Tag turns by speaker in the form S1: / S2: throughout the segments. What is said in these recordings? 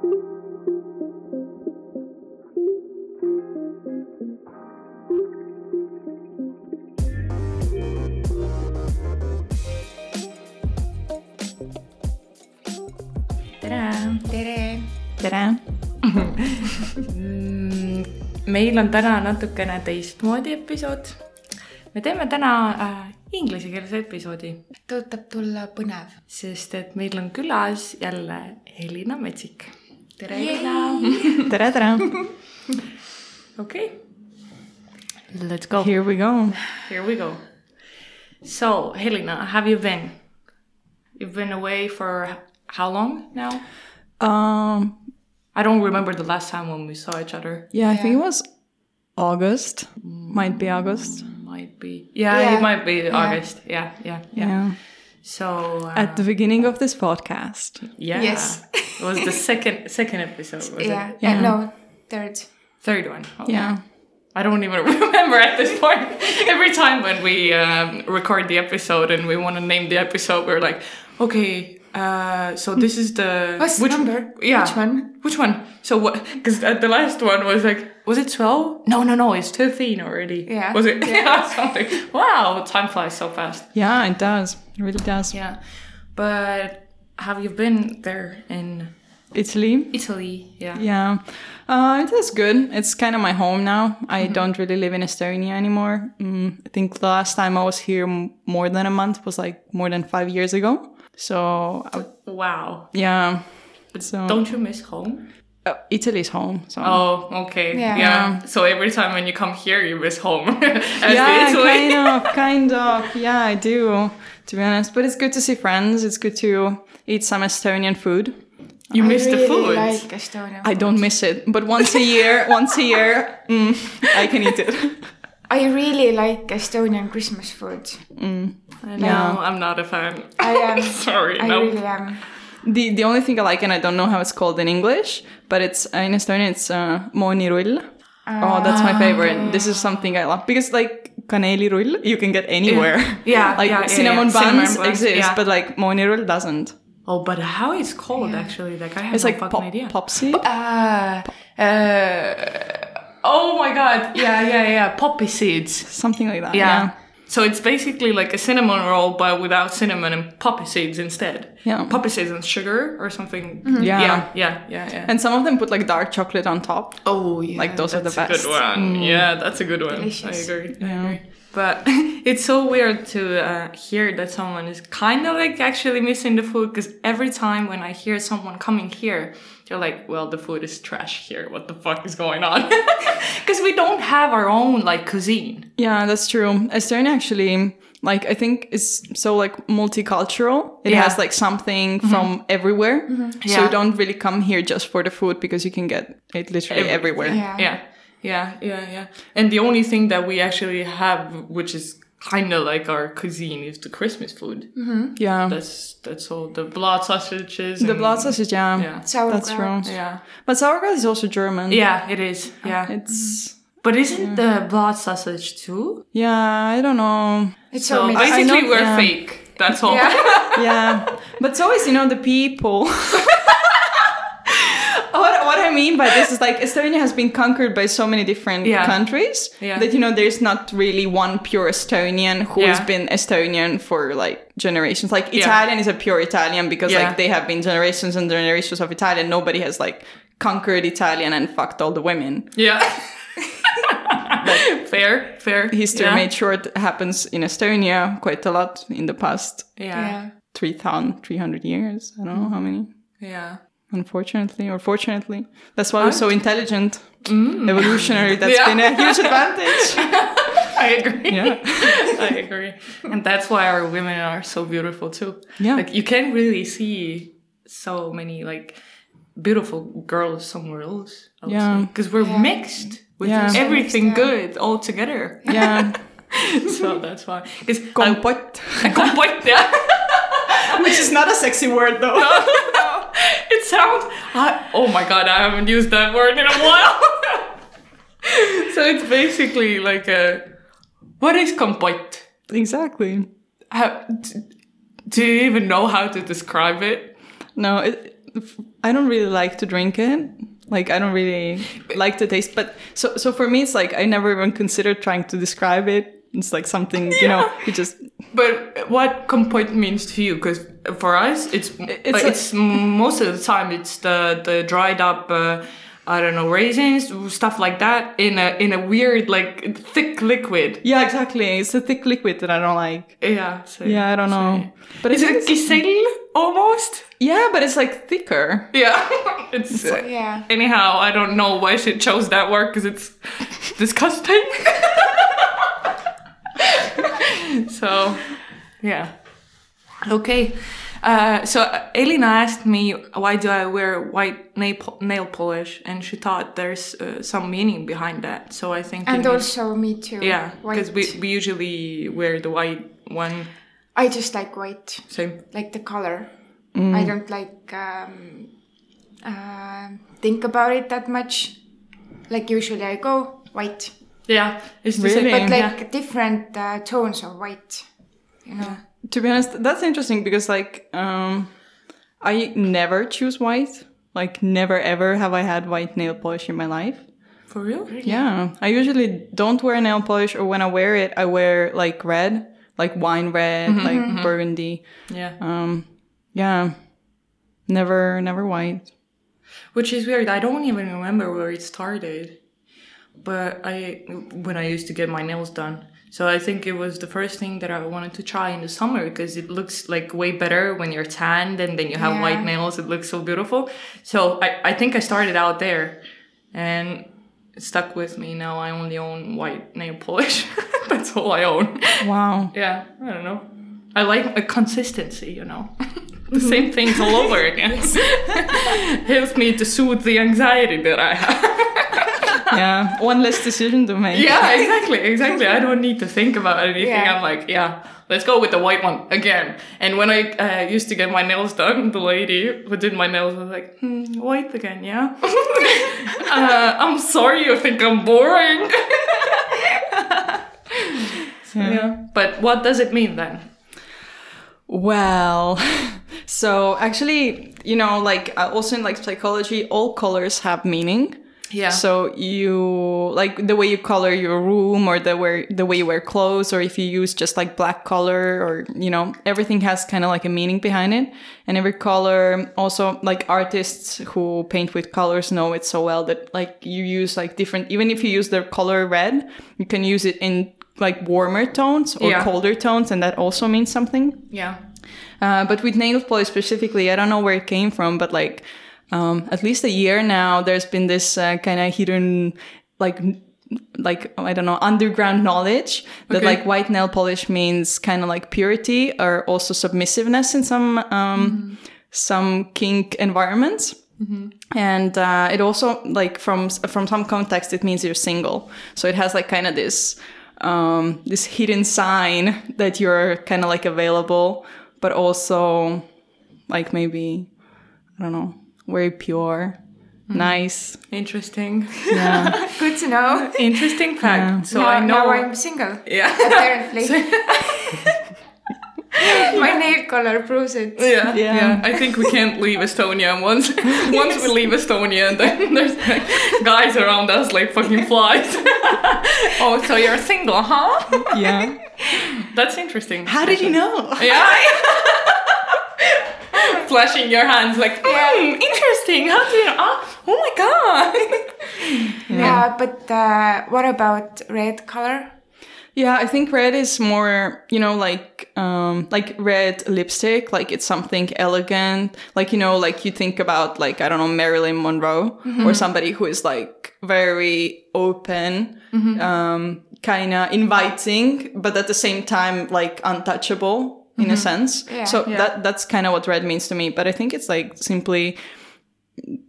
S1: tere.
S2: tere.
S1: tere. meil on täna natukene teistmoodi episood. me teeme täna äh, inglisekeelse episoodi,
S2: tõotab tulla põnev.
S1: sest et meil on külas jälle Helina Metsik. tere,
S2: Yay!
S1: Helina.
S3: tere, tere.
S1: okei okay.. Let's go.
S3: Here we go.
S1: Here we go. So, Helena, have you been? You've been away for how long now?
S3: Um,
S1: I don't remember the last time when we saw each other.
S3: yeah, I think it was August. Might be August.
S1: Might be. Yeah,
S2: Yeah.
S1: it might be
S2: Yeah.
S1: August. Yeah, yeah, yeah.
S3: Yeah.
S1: So uh,
S3: At the beginning of this podcast.
S1: yeah,
S2: Yes.
S1: it was the second second episode. Was
S2: yeah.
S1: it?
S3: Yeah.
S2: Uh, no, third.
S1: Third one. Okay.
S3: Yeah.
S1: I don't even remember at this point. Every time when we um, record the episode and we want to name the episode, we're like, okay, uh, so this is the
S2: What's the number?
S1: Yeah,
S2: Which one?
S1: Which one? So what? Because the last one was like, was it twelve? No, no, no, it's thirteen already.
S2: Yeah.
S1: Was it? Yeah, something. Wow, time flies so fast.
S3: Yeah, it does. It really does.
S1: Yeah, but have you been there in
S3: Italy.
S1: Italy? Yeah.
S3: Yeah. Uh, it is good. It's kind of my home now. I don't really live in Estonia anymore. Mm, I think the last time I was here m- more than a month was like more than five years ago. So, I-
S1: Wow.
S3: yeah. So,
S1: Don't you miss home?
S3: uh, Italy's home. So.
S1: Oh, okay.
S2: Yeah.
S1: Yeah. So every time when you come here, you miss home. As
S3: yeah,
S1: the Italy.
S3: kind of, kind of. Yeah, I do, to be honest. But it's good to see friends. It's good to eat some Estonian food.
S1: You miss
S2: I
S1: the
S2: really
S1: food.
S2: like Estonia.
S3: I don't miss it, but once a year, once a year, mm, I can eat it.
S2: I really like Estonian Christmas food.
S3: Mm.
S1: I know,
S3: Yeah.
S1: I'm not a fan.
S2: I am.
S1: Sorry,
S2: I
S1: no.
S2: really am.
S3: The the only thing I like, and I don't know how it's called in English, but it's uh, in Estonian, it's uh, moonirull. oh, that's my favorite. This is something I love because like kanelirull you can get anywhere.
S1: Yeah,
S3: like
S1: yeah, yeah,
S3: cinnamon
S1: yeah.
S3: buns
S1: Cinnamon
S3: exist,
S1: yeah.
S3: but like moonirull doesn't.
S1: Oh, but how it's called actually? Like I have
S3: It's
S1: no
S3: like
S1: fucking
S3: pop,
S1: idea.
S3: popsy.
S2: Uh, uh,
S1: Oh my god! Yeah, yeah, yeah. Poppy seeds.
S3: Something like that.
S1: Yeah.
S3: Yeah.
S1: So it's basically like a cinnamon roll, but without cinnamon and poppy seeds instead.
S3: Yeah.
S1: Poppy seeds and sugar or something. Mm-hmm.
S3: Yeah.
S1: Yeah, yeah, yeah, yeah.
S3: And some of them put like dark chocolate on top.
S1: oh yeah,
S3: Like, those are the best.
S1: that's a good one. Mm. Yeah, that's a good one.
S2: Delicious.
S1: I agree. I agree. But it's so weird to uh, hear that someone is kind of like actually missing the food because every time when I hear someone coming here, they're like, "Well, the food is trash here. What the fuck is going on?" Because we don't have our own like cuisine.
S3: Yeah, that's true. Estonia actually, like, I think is so like multicultural. It
S1: Yeah.
S3: has like something from everywhere. So
S1: Yeah.
S3: you don't really come here just for the food because you can get it literally
S1: Everything.
S3: everywhere.
S2: yeah.
S1: Yeah, yeah, yeah, yeah. And the only thing that we actually have, which is kind of like our cuisine, is the Christmas food. Mm-hmm.
S3: Yeah.
S1: That's that's all the blood sausages.
S3: the blood sausage, yeah.
S1: Yeah.
S2: Sauerkraut.
S3: That's true.
S1: Yeah.
S3: But sauerkraut is also German.
S1: Yeah, it is. Yeah.
S3: It's, mm-hmm.
S1: But isn't the blood sausage too?
S3: yeah, I don't know.
S2: It's so,
S1: So basically,
S3: know-
S1: we're
S3: yeah.
S1: fake. That's all.
S2: Yeah.
S3: Yeah. but it's always, you know, the people. What, what I mean by this is like Estonia has been conquered by so many different
S1: Yeah.
S3: countries
S1: Yeah.
S3: that you know there's not really one pure Estonian who has been Estonian for like generations. Like
S1: Yeah.
S3: Italian is a pure Italian because
S1: Yeah.
S3: like they have been generations and generations of Italian. Nobody has like conquered Italian and fucked all the women.
S1: Yeah. fair, fair.
S3: History
S1: yeah.
S3: made sure it happens in Estonia quite a lot in the past
S1: Yeah.
S2: yeah.
S3: 3,000, 300 years. I don't know how many.
S1: Yeah.
S3: Unfortunately or fortunately. That's why we're so intelligent.
S1: Mm.
S3: Evolutionary. That's
S1: Yeah.
S3: been a huge advantage.
S1: I agree.
S3: Yeah.
S1: I agree. And that's why our women are so beautiful too.
S3: Yeah.
S1: Like you can't really see so many like beautiful girls somewhere else.
S3: Yeah.
S1: Because we're
S2: Yeah.
S1: mixed with
S3: Yeah.
S1: everything
S2: Yeah.
S1: good all together.
S3: Yeah.
S1: so that's why. Because
S3: Kompott.
S1: Kompott, yeah.
S3: Which is not a sexy word though.
S1: no, it sounds. I, oh my god, I haven't used that word in a while. so it's basically like a. What is kompott?
S3: exactly.
S1: How, d- do you even know how to describe it?
S3: No, it, I don't really like to drink it. Like I don't really like the taste. But so so for me, it's like I never even considered trying to describe it. It's like something you know. You just
S1: But what compote means to you? Because for us, it's
S3: It's
S1: it's,
S3: a-
S1: most of the time it's the the dried up. Uh, I don't know raisins, stuff like that, in a in a weird like thick liquid.
S3: yeah, exactly. It's a thick liquid that I don't like.
S1: Yeah. So,
S3: Yeah, I don't know. But
S1: Is
S3: I
S1: it
S3: think it's-
S1: kisel almost?
S3: Yeah, but it's like thicker.
S1: Yeah. it's. Uh,
S2: Yeah.
S1: Anyhow, I don't know why she chose that word because it's disgusting. so, yeah. Okay. Uh, so Elena asked me why do I wear white nail, nail polish, and she thought there's uh, some meaning behind that. So I think.
S2: And also me too.
S1: yeah, because we, we usually wear the white one.
S2: I just like white,
S1: Same.
S2: like the color. I don't like um, uh, think about it that much. Like usually I go white,
S1: Yeah, it's the
S3: Really?
S1: same.
S2: but
S1: yeah.
S2: like different uh, tones of white. You know.
S3: To be honest, that's interesting because like um I never choose white. Like never ever have I had white nail polish in my life.
S1: For real?
S3: Yeah. I usually don't wear nail polish or when I wear it I wear like red, like wine red, like burgundy.
S1: Yeah.
S3: Um yeah. Never never white.
S1: Which is weird. I don't even remember where it started. But I when I used to get my nails done. So I think it was the first thing that I wanted to try in the summer because it looks like way better when you're tanned and then you have
S2: Yeah.
S1: white nails. It looks so beautiful. So I, I think I started out there and it stuck with me. Now I only own white nail polish. That's all I own.
S3: Wow.
S1: Yeah, I don't know. I like a consistency, you know. the same things all over again. Helps me to soothe the anxiety that I have.
S3: Yeah. One less decision to make.
S1: yeah, exactly, exactly. I don't need to think about anything.
S2: Yeah.
S1: I'm like, yeah, let's go with the white one again. And when I uh, used to get my nails done, the lady who did my nails was like, hmm, white again, yeah? uh, I'm sorry you think I'm boring. yeah. But what does it mean then?
S3: Well, so actually, you know, like uh, also in like psychology, all colors have meaning.
S1: Yeah.
S3: So you like the way you color your room or the way the way you wear clothes or if you use just like black color or you know everything has kind of like a meaning behind it and every color also like artists who paint with colors know it so well that like you use like different even if you use the color red you can use it in like warmer tones or
S1: Yeah.
S3: colder tones and that also means something
S1: yeah.
S3: uh, but with nail polish specifically, I don't know where it came from, but like um, at least a year now, there's been this uh, kind of hidden, like, like I don't know, underground knowledge that
S1: Okay.
S3: like white nail polish means kind of like purity or also submissiveness in some um, some kink environments. And uh, it also like from from some context it means you're single, so it has like kind of this um, this hidden sign that you're kind of like available, but also like maybe I don't know, very pure, hmm. nice.
S1: Interesting.
S3: Yeah,
S2: Good to know.
S1: Interesting fact. So
S2: now,
S1: I know.
S2: now I'm single.
S1: yeah.
S2: Apparently. My nail color proves it.
S1: Yeah,
S3: Yeah.
S1: yeah, I think we can't leave Estonia once. Once we leave Estonia, then there's like guys around us like fucking flies. oh, so you're single, huh?
S3: yeah.
S1: That's interesting.
S3: How did you know?
S1: Yeah. Flashing your hands like, hmm, interesting. How do you know? Oh, oh my god.
S2: Yeah, but uh, what about red color?
S3: Yeah, I think red is more, you know, like um like red lipstick, like it's something elegant. Like, you know, like you think about like I don't know, Marilyn Monroe or somebody who is like very open, um kind of inviting, but at the same time like untouchable in a sense.
S2: Yeah.
S3: so
S1: Yeah.
S3: that that's kind of what red means to me, but I think it's like simply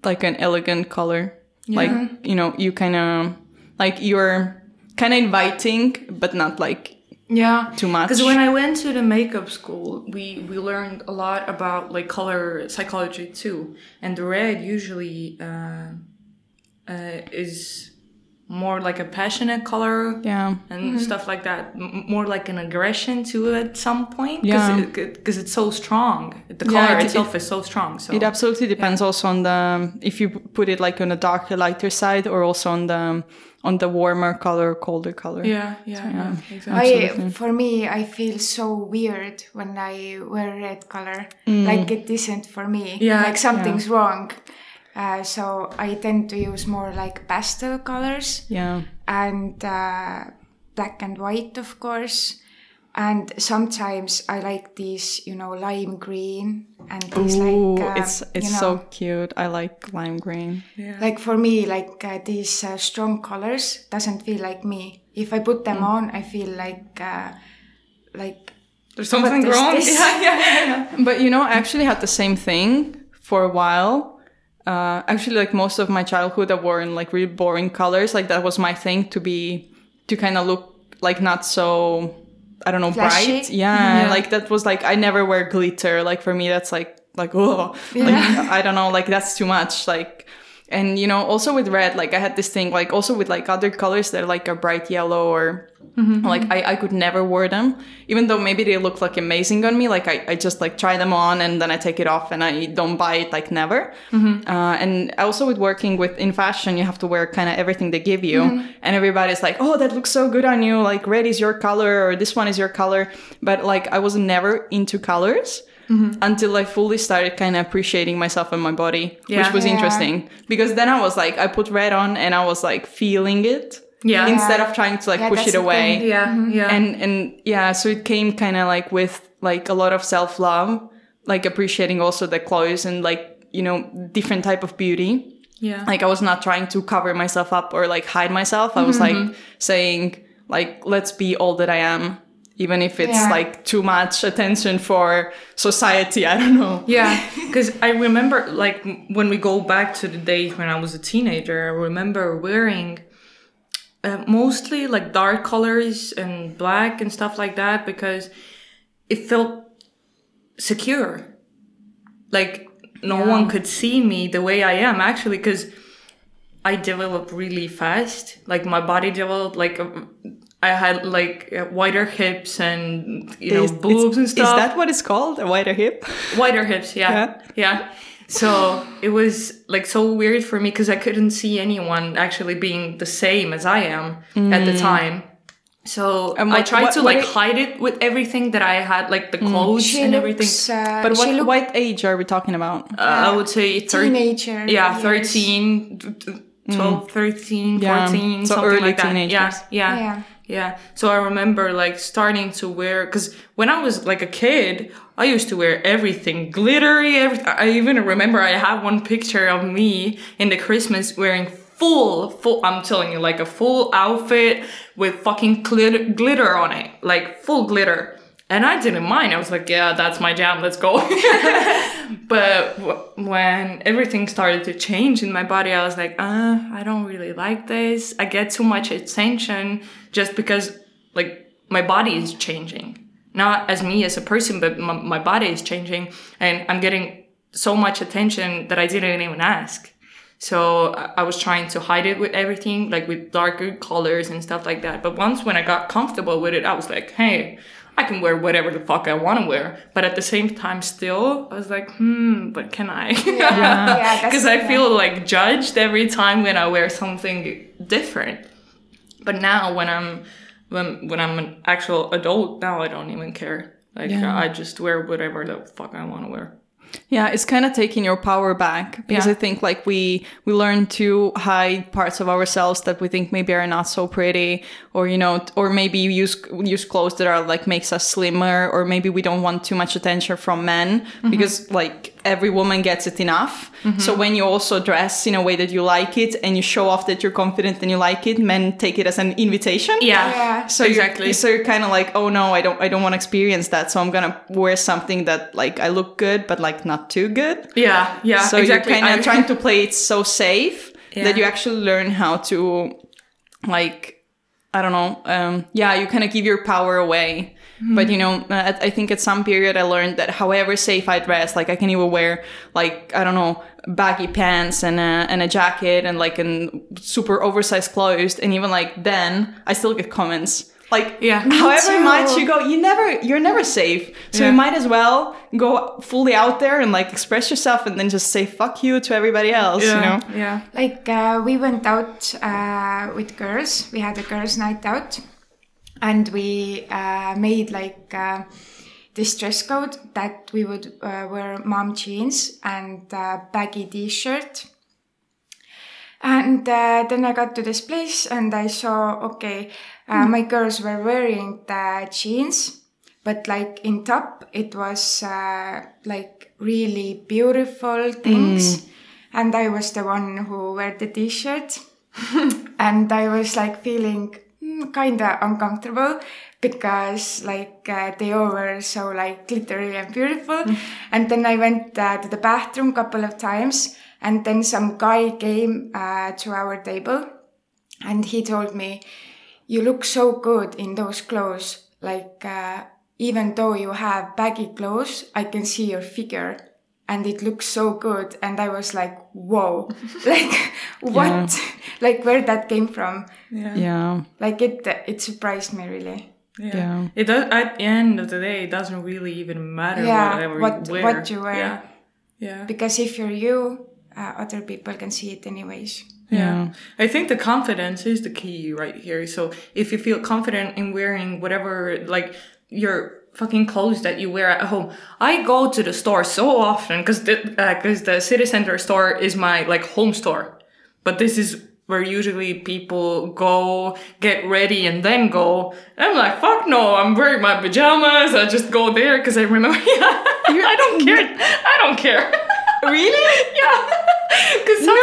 S3: like an elegant color. Like, you know, you kind of like you're kind of inviting, but not like
S1: Yeah,
S3: Too much.
S1: Because when I went to the makeup school, we we learned a lot about like color psychology too, and the red usually uh, uh, is more like a passionate color
S3: Yeah.
S1: and mm-hmm. stuff like that. M- more like an aggression to it at some point.
S3: Yeah.
S1: Because it's so strong. The
S3: Yeah,
S1: color
S3: it-
S1: itself is so strong. So
S3: It absolutely depends also on the if you put it like on a darker, lighter side, or also on the on the warmer color, colder color.
S1: yeah, yeah, yeah, exactly.
S2: I, for me, I feel so weird when I wear red color. Mm. Like it isn't for me.
S1: Yeah,
S2: Like something's wrong. Uh, so I tend to use more like pastel colors
S3: Yeah.
S2: and uh, black and white, of course. And sometimes I like these, you know, lime green and these
S3: Ooh,
S2: like uh,
S3: it's it's
S2: you know,
S3: so cute. I like lime green.
S2: like for me like uh, these uh, strong colors doesn't feel like me. If I put them on, I feel like uh, like
S1: There's something wrong. Yeah, yeah, yeah, yeah.
S3: But you know, I actually had the same thing for a while. Uh, actually, like most of my childhood, I wore in like really boring colors. Like that was my thing to be, to kind of look like not so, I don't know,
S2: Flashy?
S3: bright. Yeah,
S1: Yeah.
S3: like that was like I never wear glitter. Like for me, that's like like oh, like I don't know, like that's too much. Like, and you know, also with red, like I had this thing, like also with like other colors that are like a bright yellow or mm-hmm, like mm-hmm. I, I could never wear them. Even though maybe they look like amazing on me like I, I just like try them on and then i take it off and i don't buy it like never. Mm-hmm. Uh, and also with working with in fashion you have to wear kind of everything they give you. And everybody's like oh that looks so good on you like red is your color or this one is your color. But like i was never into colors until I fully started kind of appreciating myself and my body,
S1: Yeah.
S3: which was
S2: Yeah.
S3: interesting because then I was like, I put red on and I was like feeling it
S1: Yeah.
S3: instead of trying to like
S2: Yeah,
S3: push it
S2: the
S3: away
S2: thing.
S1: Yeah, yeah.
S3: and and yeah so it came kind of like with like a lot of self-love like appreciating also the clothes and like you know different type of beauty
S1: yeah.
S3: like i was not trying to cover myself up or like hide myself i was
S2: Mm-hmm.
S3: like saying like let's be all that i am even if it's
S2: Yeah.
S3: like too much attention for society i don't know
S1: Yeah, because I remember, like, when we go back to the days when I was a teenager, I remember wearing uh, mostly like dark colors and black and stuff like that because it felt secure. Like, no one could see me the way I am, actually, because I developed really fast. Like, my body developed, like, um, I had like uh, wider hips and you know
S3: Is-
S1: boobs and stuff.
S3: is that what it's called? A wider hip?
S1: Wider hips yeah. Yeah, so it was like so weird for me because i couldn't see anyone actually being the same as i am at the time. So
S3: And
S1: i tried
S3: what-
S1: to
S3: what
S1: like
S3: it-
S1: hide it with everything that i had like the clothes
S2: she
S1: and
S2: looks.
S1: everything
S2: Uh,
S3: but what
S2: look
S3: what age are we talking about?
S1: Uh, i would say thir-
S2: teenager.
S1: yeah
S2: years.
S1: 13 t- t- 12 13
S3: Yeah,
S1: 14
S3: so
S1: something
S3: early
S1: like that
S3: teenagers.
S1: yeah yeah.
S2: Yeah.
S1: Yeah. So i remember like starting to wear because when i was like a kid i used to wear everything glittery every, i even remember i have one picture of me in the christmas wearing full full i'm telling you like a full outfit with fucking glitter, glitter on it like full glitter and i didn't mind i was like yeah that's my jam let's go but when everything started to change in my body, I was like, uh, I don't really like this. I get too much attention just because, like, my body is changing. Not as me as a person, but my, body is changing. And I'm getting so much attention that I didn't even ask. So I was trying to hide it with everything, like with darker colors and stuff like that. But once when I got comfortable with it, I was like, hey, I can wear whatever the fuck I want to wear. But at the same time, still, I was like, hmm, but can I?
S2: Yeah, that's-
S1: Because I
S2: yeah.
S1: feel like judged every time when I wear something different. But now when I'm when when I'm an actual adult, now I don't even care. Like
S3: Yeah.
S1: I just wear whatever the fuck I want to wear.
S3: Yeah, it's kind of taking your power back because
S1: Yeah.
S3: I think like we we learn to hide parts of ourselves that we think maybe are not so pretty, or you know, or maybe use use clothes that are like makes us slimmer, or maybe we don't want too much attention from men
S1: Mm-hmm.
S3: because like every woman gets it enough. So when you also dress in a way that you like it and you show off that you're confident and you like it, men take it as an invitation.
S1: Yeah,
S2: Yeah.
S3: So you're-
S1: exactly.
S3: so you're kind of like, oh no, I don't, I don't want to experience that. So I'm gonna wear something that like I look good, but like not too good.
S1: yeah, yeah.
S3: So
S1: exactly.
S3: you're kind of trying to play it so safe
S1: Yeah.
S3: that you actually learn how to, like, I don't know. Um, yeah, you kind of give your power away. But you know, uh, at, I think at some period I learned that however safe I dress, like I can even wear like I don't know baggy pants and a, and a jacket and like an super oversized clothes, and even like then, I still get comments. Like,
S1: Yeah. Me
S3: however
S2: too.
S3: much you go, you never, you're never safe. So
S1: Yeah.
S3: you might as well go fully out there and like express yourself, and then just say fuck you to everybody else. You know?
S1: yeah.
S2: Like uh, we went out uh, with girls. We had a girls' night out, and we uh, made like uh, this dress code that we would uh, wear mom jeans and uh, baggy t-shirt. And uh, then I got to this place and I saw okay, uh, my girls were wearing the jeans, but like in top it was uh, like really beautiful things, and I was the one who wear the t-shirt, and I was like feeling kind of uncomfortable because like uh, they all were so like glittery and beautiful. And then i went uh, to the bathroom couple of times and then some guy came uh, to our table and he told me you look so good in those clothes. Like uh, even though you have baggy clothes i can see your figure and it looks so good and i was like whoa like what like where that came from
S1: Yeah.
S3: Yeah.
S2: like it it surprised me really
S1: Yeah.
S3: Yeah.
S1: It does. At the end of the day, it doesn't really even matter
S2: Yeah,
S1: whatever
S2: what-
S1: you wear.
S2: what you wear.
S1: Yeah. Yeah.
S2: because if you're you uh, other people can see it anyways
S1: Yeah. I think the confidence is the key right here. So if you feel confident in wearing whatever, like your fucking clothes that you wear at home, I go to the store so often because the, uh, cause the city center store is my like home store. But this is where usually people go get ready and then go. And I'm like, fuck no, I'm wearing my pajamas. I just go there because I remember, I don't care. I don't care.
S3: Really?
S1: yeah. Because
S3: No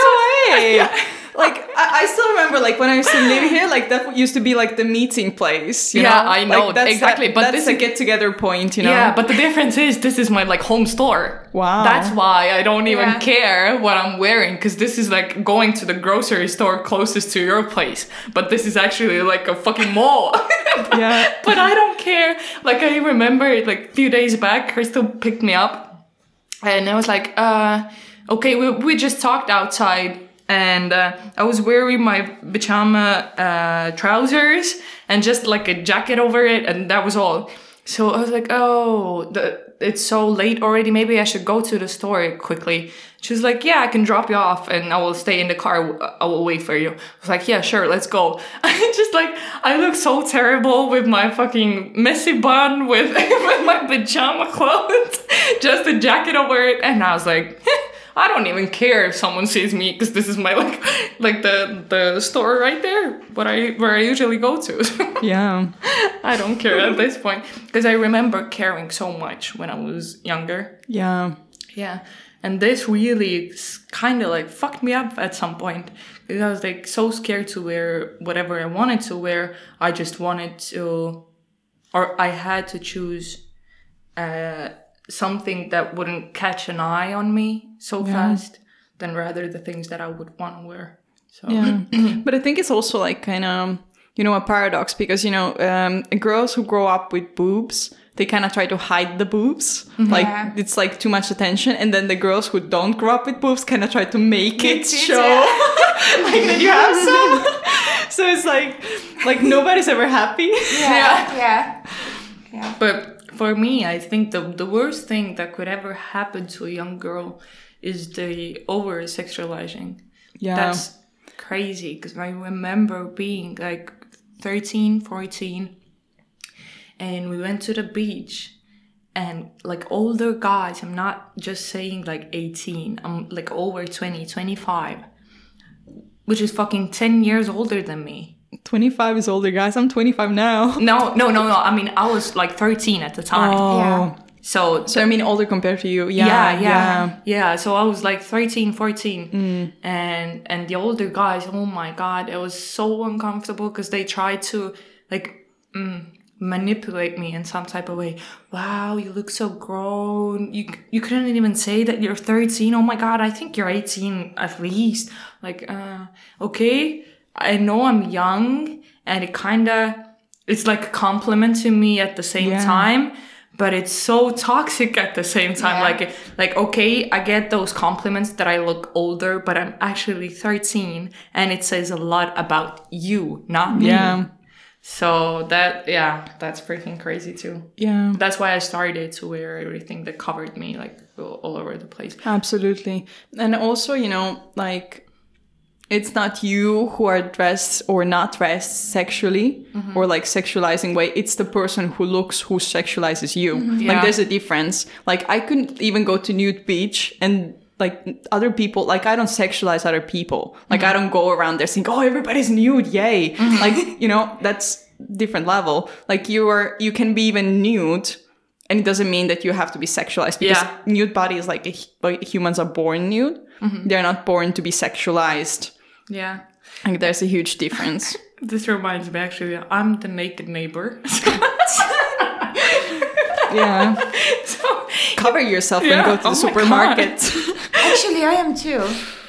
S3: way. Like I, I still remember, like when I used to live here, like that used to be like the meeting place. You
S1: Yeah,
S3: know?
S1: I know,
S3: Like, that's
S1: exactly,
S3: That,
S1: but
S3: that's
S1: this
S3: a get together point, you know.
S1: Yeah, but the difference is this is my like home store.
S3: Wow.
S1: That's why I don't even
S2: Yeah.
S1: care what I'm wearing because this is like going to the grocery store closest to your place. But this is actually like a fucking mall.
S3: Yeah.
S1: but I don't care. Like I remember like a few days back, Crystal picked me up and I was like, uh, okay, we, we just talked outside and uh, I was wearing my pajama uh, trousers and just like a jacket over it, and that was all. So I was like, oh, the, it's so late already. Maybe I should go to the store quickly. She was like, yeah, I can drop you off and I will stay in the car. I will wait for you. I was like, yeah, sure, let's go. I just like, I look so terrible with my fucking messy bun with, with my pajama clothes, just a jacket over it. And I was like, I don't even care if someone sees me because this is my like, like the, the store right there, what I, where I usually go to.
S3: Yeah.
S1: I don't care at this point because I remember caring so much when I was younger.
S3: Yeah.
S1: Yeah. And this really kind of like fucked me up at some point because I was like so scared to wear whatever I wanted to wear. I just wanted to, or I had to choose uh, something that wouldn't catch an eye on me so fast than rather the things that I would want to wear. So,
S3: Yeah. but I think it's also like kind of, you know, a paradox because, you know, um, girls who grow up with boobs, they kind of try to hide the boobs. Like
S2: Yeah.
S3: it's like too much attention. And then the girls who don't grow up with boobs kind of try to make it
S2: it's-
S3: show like that you have some. so it's like, like nobody's ever happy.
S2: yeah yeah yeah
S1: But for me, I think the the worst thing that could ever happen to a young girl is the over sexualizing.
S3: Yeah.
S1: That's crazy because I remember being like 13, 14 and we went to the beach and like older guys, I'm not just saying like 18, I'm like over 20, 25, which is fucking 10 years older than me.
S3: 25 is older, guys. I'm 25 now.
S1: No, no, no, no. I mean, I was like 13 at the time.
S2: Yeah.
S1: So,
S3: So I mean, older compared to you. Yeah.
S1: yeah, yeah, yeah, So I was like 13, 14. And and the older guys, oh my god, it was so uncomfortable because they tried to like mm, manipulate me in some type of way. Wow, you look so grown. You you couldn't even say that you're 13. Oh my god, I think you're 18 at least. Like, uh, okay, I know I'm young and it kind of it's like a compliment to me at the same
S3: Yeah.
S1: time but it's so toxic at the same time.
S2: Yeah.
S1: Like, like okay, I get those compliments that I look older, but I'm actually 13, and it says a lot about you, not me.
S3: Yeah.
S1: So that, yeah, that's freaking crazy too.
S3: Yeah.
S1: That's why I started to wear everything that covered me, like all all over the place.
S3: Absolutely. And also, you know, like it's not you who are dressed or not dressed sexually mm-hmm. or like sexualizing way. It's the person who looks who sexualizes you. Mm-hmm. Like
S1: Yeah.
S3: there's a difference. Like I couldn't even go to nude beach and like other people like I don't sexualize other people. Like mm-hmm. I don't go around there saying, "Oh, everybody's nude, yay!" Like you know that's different level. Like you are, you can be even nude, and it doesn't mean that you have to be sexualized because
S1: Yeah.
S3: nude bodies like, a, like humans are born nude. They're not born to be sexualized.
S1: Yeah.
S3: Like there's a huge difference.
S1: This reminds me actually, I'm the naked neighbor.
S3: yeah.
S1: so,
S3: Cover yourself when you go to the
S1: Oh my
S3: supermarket.
S2: Actually, I am too.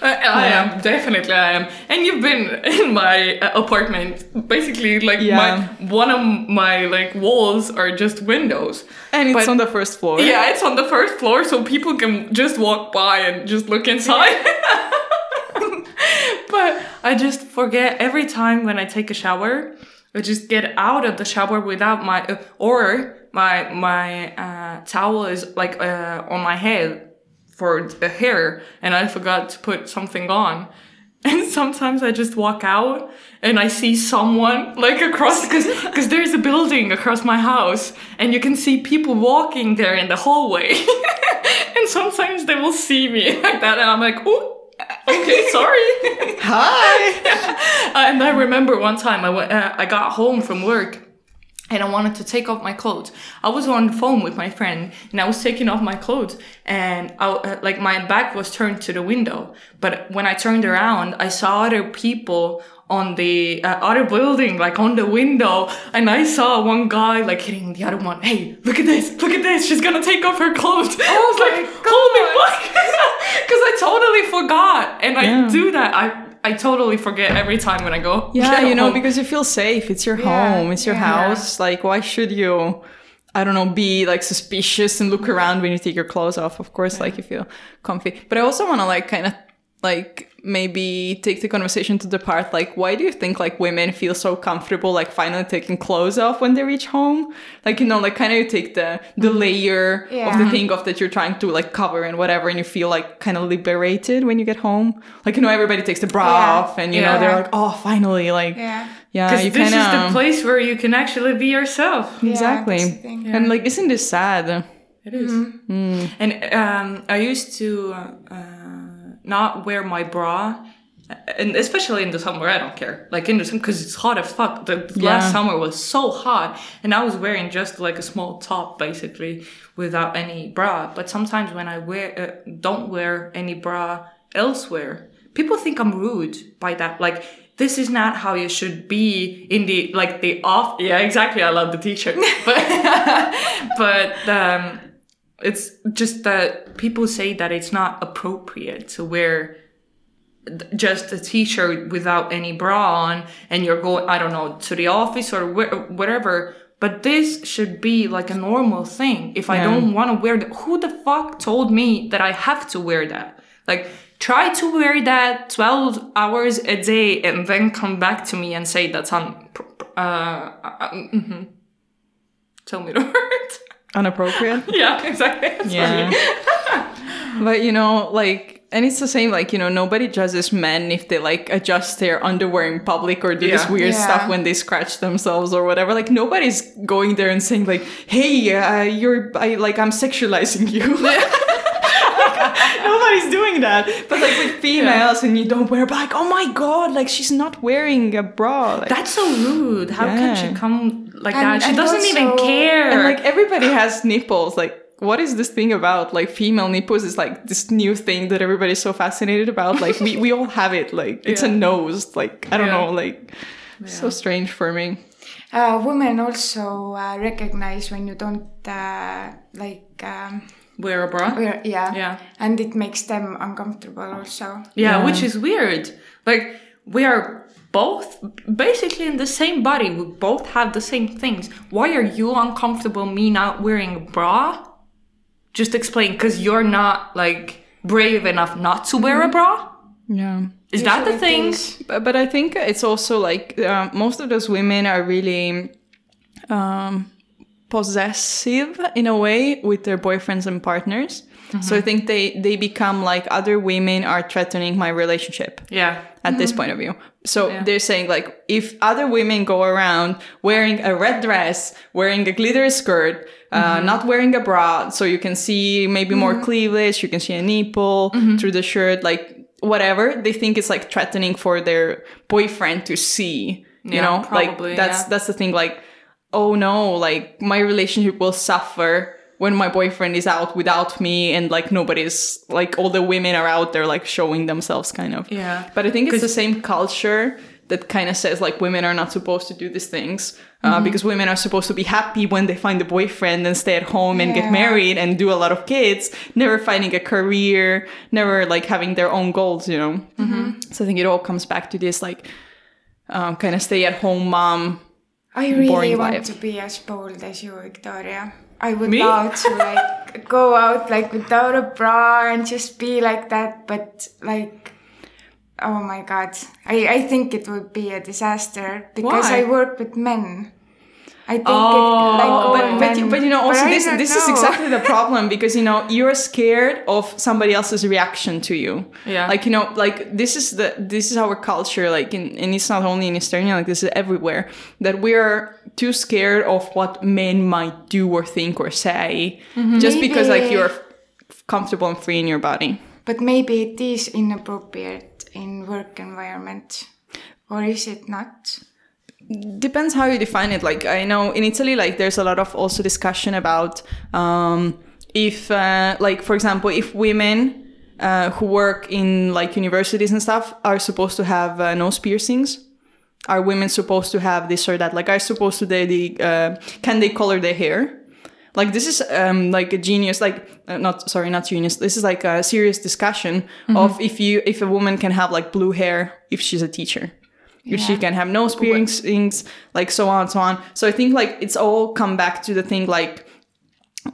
S1: I, I am definitely I am, and you've been in my uh, apartment. Basically, like
S3: Yeah.
S1: my one of my like walls are just windows,
S3: and it's
S1: But-
S3: on the first floor.
S1: Yeah, it's on the first floor, so people can just walk by and just look inside. I just forget every time when I take a shower. I just get out of the shower without my uh, or my my uh, towel is like uh, on my head for the hair, and I forgot to put something on. And sometimes I just walk out and I see someone like across because because there's a building across my house and you can see people walking there in the hallway. and sometimes they will see me like that and I'm like, oh, okay, sorry.
S3: Hi.
S1: and I remember one time I went, uh, I got home from work and I wanted to take off my clothes. I was on the phone with my friend and I was taking off my clothes and I, uh, like my back was turned to the window. But when I turned around, I saw other people on the uh, other building, like on the window, and I saw one guy like hitting the other one. Hey, look at this! Look at this! She's gonna take off her clothes. I was like, holy fuck! Because I totally forgot, and I do that. I I totally forget every time when I go.
S3: Yeah, you know,
S1: home.
S3: because you feel safe. It's your
S2: Yeah,
S3: home. It's your
S2: yeah.
S3: house. Like, why should you? I don't know, be like suspicious and look around when you take your clothes off. Of course, like you feel comfy. But I also want to like kind of like maybe take the conversation to the part like why do you think like women feel so comfortable like finally taking clothes off when they reach home like you know like kind of you take the the layer of the thing off that you're trying to like cover and whatever and you feel like kind of liberated when you get home like you know everybody takes the bra
S2: Yeah.
S3: off and you
S1: Yeah.
S3: know they're like oh finally like
S2: Yeah.
S3: yeah,
S1: this
S3: kind
S1: is the place where you can actually be yourself.
S3: exactly. And like, isn't this sad?
S1: It is.
S3: Mm-hmm.
S1: And um, I used to uh, not wear my bra. And especially in the summer, I don't care. Like in the summer, because it's hot as fuck. The
S3: Yeah.
S1: last summer was so hot, and I was wearing just like a small top, basically, without any bra. But sometimes when I wear, uh, don't wear any bra elsewhere, people think I'm rude by that. Like this is not how you should be in the like the off. Yeah, exactly. I love the t-shirt, but but um, it's just that people say that it's not appropriate to wear just a t-shirt without any bra on and you're going i don't know to the office or where, wherever but this should be like a normal thing. If i don't want to wear that who the fuck told me that i have to wear that? Like try to wear that 12 hours a day and then come back to me and say that's un uh, uh mhm. tell me the word
S3: Unappropriate.
S1: yeah exactly
S3: Yeah. But you know, like, and it's the same. Like, you know, nobody judges men if they like adjust their underwear in public or do this weird
S2: Yeah.
S3: stuff when they scratch themselves or whatever. Like, nobody's going there and saying like, "Hey, uh, you're I like I'm sexualizing you." Nobody's doing that. But like with females, and you don't wear black. Oh my god! Like she's not wearing a bra. Like,
S1: That's so rude. How can she come like
S2: And-
S1: that? She doesn't even care.
S3: And like everybody has nipples. Like, what is this thing about? Like, female nipples is like this new thing that everybody's so fascinated about. Like, we, we all have it. Like, it's a nose. Like, I don't
S1: Yeah.
S3: know. Like, so strange for me.
S2: Uh, women also uh, recognize when you don't uh, like. Um,
S1: Wear a bra.
S2: wear, yeah.
S1: Yeah.
S2: And it makes them uncomfortable also.
S1: Yeah,
S3: Yeah.
S1: which is weird. Like we are both basically in the same body. We both have the same things. Why are you uncomfortable me not wearing a bra? Just explain, because you're not like brave enough not to wear a bra.
S3: Yeah.
S1: Is that the thing?
S2: is.
S3: But, but I think it's also like uh, most of those women are really um, possessive in a way with their boyfriends and partners. Mm-hmm. So I think they they become like other women are threatening my relationship
S1: Yeah.
S3: at this mm-hmm. point of view. So
S1: Yeah.
S3: they're saying like if other women go around wearing a red dress, wearing a glitter skirt, uh, mm-hmm. not wearing a bra, so you can see maybe more cleavage, you can see a nipple through the shirt, like whatever, they think it's like threatening for their boyfriend to see. You
S1: Yeah,
S3: know,
S1: probably,
S3: like that's
S1: yeah.
S3: that's the thing. Like, oh no, like my relationship will suffer when my boyfriend is out without me and like nobody's like all the women are out there like showing themselves kind of
S1: Yeah.
S3: but I think it's the same culture that kind of says like women are not supposed to do these things uh, because women are supposed to be happy when they find a boyfriend and stay at home and
S2: Yeah.
S3: get married and do a lot of kids, never finding a career, never like having their own goals, you know. So I think it all comes back to this like um, kind of stay at home mom.
S2: I really want
S3: life.
S2: to be as bold as you, Victoria. I would
S1: Me?
S2: love to like go out like without a bra and just be like that, but like oh my god. I, I think it would be a disaster because
S1: Why?
S2: I work with men. I think
S1: Oh,
S2: it, like oh,
S3: But, but,
S2: men,
S3: but you know also
S2: I
S3: this
S2: don't
S3: is exactly the problem because you know you're scared of somebody else's reaction to you
S1: Yeah.
S3: like you know like this is the this is our culture like in, and it's not only in estonia like this is everywhere that we're too scared of what men might do or think or say mm-hmm. just because like you're comfortable and free in your body
S2: But maybe it is inappropriate in work environment. Or is it not?
S3: Depends how you define it. Like i know in italy like there's a lot of also discussion about um if uh, like for example if women uh, who work in like universities and stuff are supposed to have uh, nose piercings are women supposed to have this or that? Like are supposed to they, they uh, can they color their hair? Like this is um like a genius like uh, not sorry not genius. This is like a serious discussion of if you if a woman can have like blue hair if she's a teacher if she
S2: Yeah.
S3: can have nose piercings like so on and so on. So i think like it's all come back to the thing like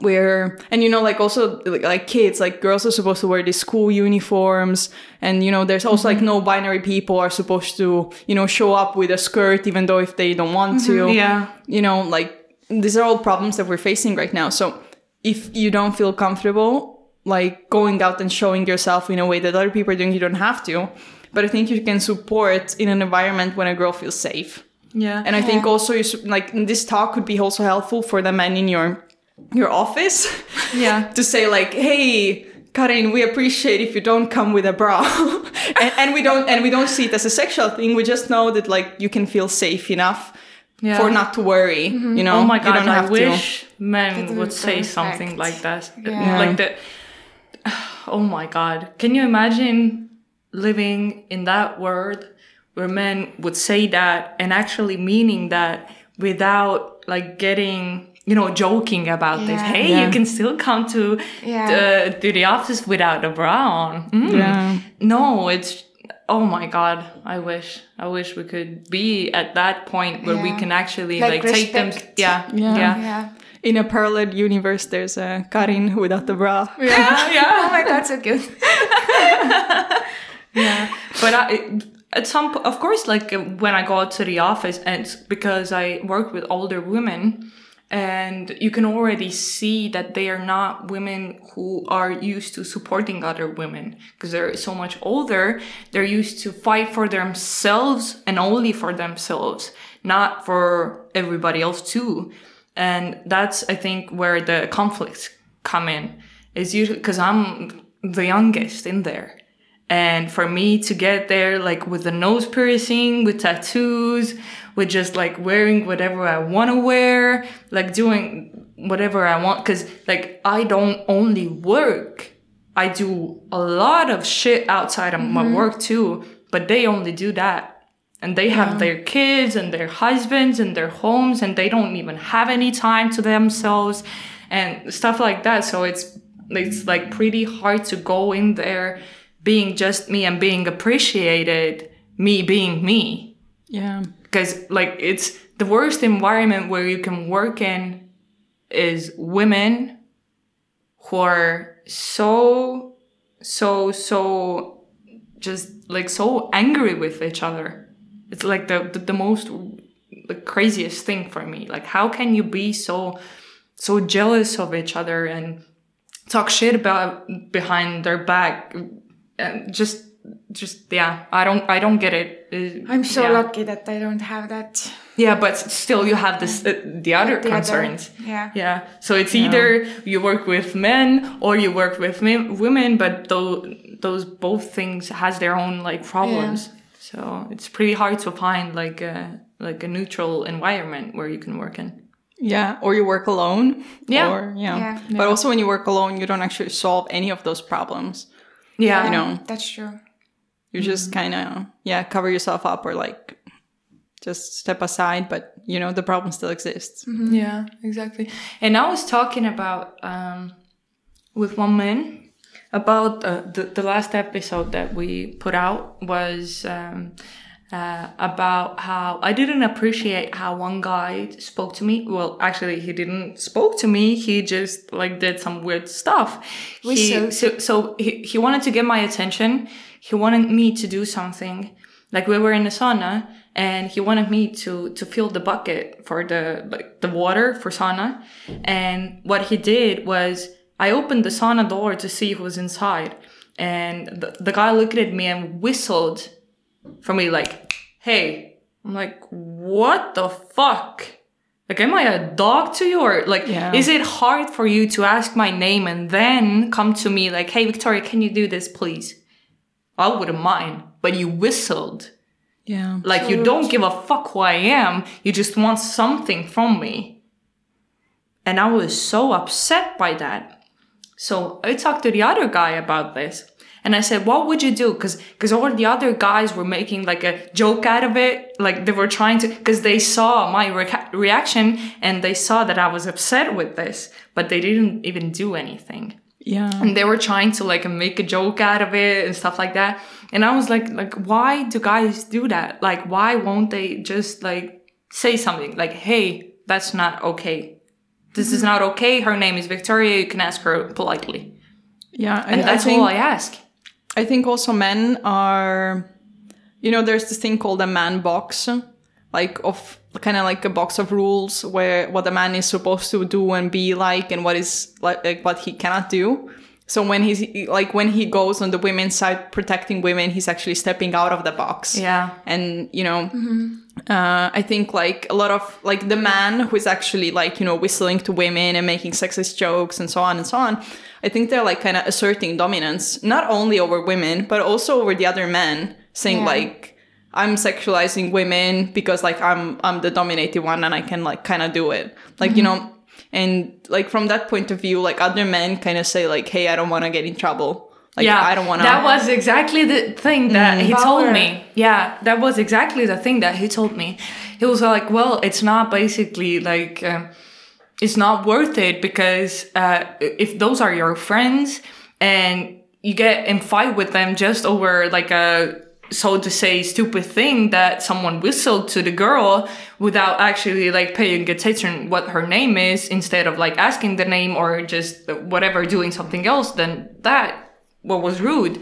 S3: where and you know like also like, like kids like girls are supposed to wear these school uniforms. And you know there's also like mm-hmm. no binary people are supposed to you know show up with a skirt even though if they don't want to. Mm-hmm.
S1: Yeah.
S3: you know like these are all problems that we're facing right now. So if you don't feel comfortable like going out and showing yourself in a way that other people are doing you don't have to but i think you can support in an environment when a girl feels safe
S1: Yeah.
S3: and I think also you s- like this talk could be also helpful for the men in your your office
S1: yeah.
S3: to say like, hey, Karin, we appreciate if you don't come with a bra, and, and we don't and we don't see it as a sexual thing. We just know that like you can feel safe enough
S1: Yeah.
S3: for not to worry. Mm-hmm. You know,
S1: Oh my
S3: you
S1: god,
S3: don't
S1: I
S3: have to.
S1: wish men would
S2: would
S1: say
S2: be
S1: something like that.
S2: Yeah.
S1: Like that. Oh my god. Can you imagine living in that world where men would say that and actually meaning that without like getting you know joking about this hey
S3: Yeah.
S1: you can still come to
S2: Yeah.
S1: the, to the office without a bra on Mm.
S3: Yeah.
S1: no it's oh my god i wish i wish we could be at that point where we can actually
S2: Like
S1: like, take them yeah
S3: Yeah.
S1: yeah
S2: Yeah.
S3: In a parallel universe, there's a Karin without the bra.
S1: yeah, yeah.
S2: Oh my god, so cute.
S1: yeah. But I, at some of course like uh, when i go out to the office and because i work with older women and you can already see that they are not women who are used to supporting other women. Because they're so much older they're used to fight for themselves and only for themselves not for everybody else too. And that's i think where the conflicts come in. Is usually because i'm the youngest in there and for me to get there, like with the nose piercing, with tattoos, with just like wearing whatever I want to wear, like doing whatever I want, because like I don't only work, I do a lot of shit outside of my mm-hmm. work too, but they only do that. And they have their kids and their husbands and their homes, and they don't even have any time to themselves and stuff like that. So it's it's like pretty hard to go in there being just me and being appreciated, me being me.
S3: Yeah.
S1: because like it's the worst environment where you can work in is women who are so so so just like so angry with each other it's like the the, the most the craziest thing for me like how can you be so so jealous of each other and talk shit about behind their back and just just yeah i don't i don't get it Uh,
S2: I'm so
S1: yeah.
S2: lucky that I don't have that.
S1: Yeah, but still, you have this uh, the other
S2: The other-
S1: concerns.
S2: yeah.
S1: Yeah. So it's either you work with men or you work with mi- women, but those those both things has their own like problems. yeah. So it's pretty hard to find like a like a neutral environment where you can work in.
S3: Yeah, or you work alone.
S1: Yeah.
S3: Or, yeah.
S2: Yeah.
S3: But also when you work alone, you don't actually solve any of those problems.
S1: Yeah.
S3: You know,
S2: That's true.
S3: you just kind of, yeah, cover yourself up or like just step aside, but you know, the problem still exists.
S1: Yeah, exactly. And I was talking about um, with one man about uh, the the last episode that we put out was um, uh, about how I didn't appreciate how one guy spoke to me. Well, actually, he didn't spoke to me. He just like did some weird stuff. He,
S2: Whistled.
S1: so so he, he wanted to get my attention. He wanted me to do something. Like we were in the sauna and he wanted me to to fill the bucket for the like the water for sauna. And what he did was I opened the sauna door to see who was inside. And the, the guy looked at me and whistled for me like, hey. I'm like, what the fuck? Like, am I a dog to you? Or like,
S3: Yeah.
S1: is it hard for you to ask my name and then come to me like, hey, Victoria, can you do this, please? I wouldn't mind, but you whistled.
S3: Yeah.
S1: Like, you don't give a fuck who I am. You just want something from me. And I was so upset by that. So I talked to the other guy about this. And I said, what would you do? Cause, cause all the other guys were making like a joke out of it. Like they were trying to, cause they saw my reca- reaction and they saw that I was upset with this, but they didn't even do anything.
S3: Yeah.
S1: and they were trying to like make a joke out of it and stuff like that. And i was like like why do guys do that? Like why won't they just like say something? Like hey that's not okay. This is mm-hmm. not okay. Her name is victoria. You can ask her politely.
S3: Yeah.
S1: And
S3: I
S1: that's
S3: think-
S1: all i ask
S3: I think also men are, you know, there's this thing called a man box, like of kind of like a box of rules where what a man is supposed to do and be like, and what is like, like what he cannot do. So when he's like when he goes on the women's side protecting women, he's actually stepping out of the box.
S1: yeah
S3: And you know, uh, I think like a lot of like the man who is actually like you know whistling to women and making sexist jokes and so on and so on. I think they're like kind of asserting dominance not only over women but also over the other men, saying
S2: Yeah.
S3: like I'm sexualizing women because like I'm I'm the dominated one and I can like kind of do it. Like you know, and like from that point of view, like other men kind of say like, hey, I don't want to get in trouble. Like
S1: yeah
S3: I don't want to.
S1: that was exactly the thing that he told me yeah that was exactly the thing that he told me he was like well it's not basically like um, it's not worth it because uh, if those are your friends and you get in fight with them just over like a so to say stupid thing that someone whistled to the girl without actually like paying attention what her name is instead of like asking the name or just whatever doing something else then that what was rude.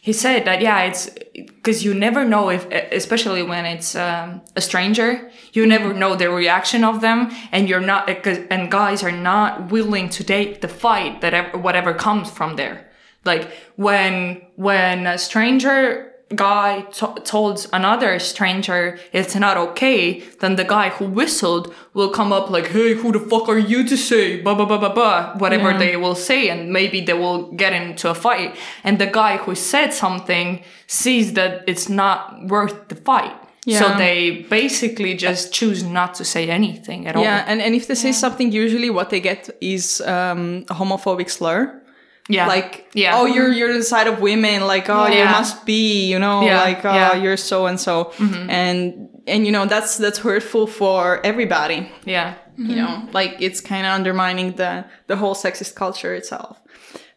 S1: He said that yeah it's because you never know if especially when it's um, a stranger you never know the reaction of them and you're not and guys are not willing to take the fight that whatever comes from there. Like when when a stranger guy t- told another stranger it's not okay then the guy who whistled will come up like hey who the fuck are you to say? Blah blah blah blah blah whatever
S3: Yeah.
S1: they will say and maybe they will get into a fight. And the guy who said something sees that it's not worth the fight. So they basically just choose not to say anything at all.
S3: Yeah, and, and if they say something, usually what they get is um, a homophobic slur.
S1: Yeah
S3: Like,
S1: yeah
S3: oh, you're you're inside of women. Like, oh, you must be, you know,
S1: Yeah,
S3: like, oh,
S1: yeah. Mm-hmm.
S3: you're so and so, and and you know that's that's hurtful for everybody.
S1: yeah
S3: You know, like it's kind of undermining the the whole sexist culture itself.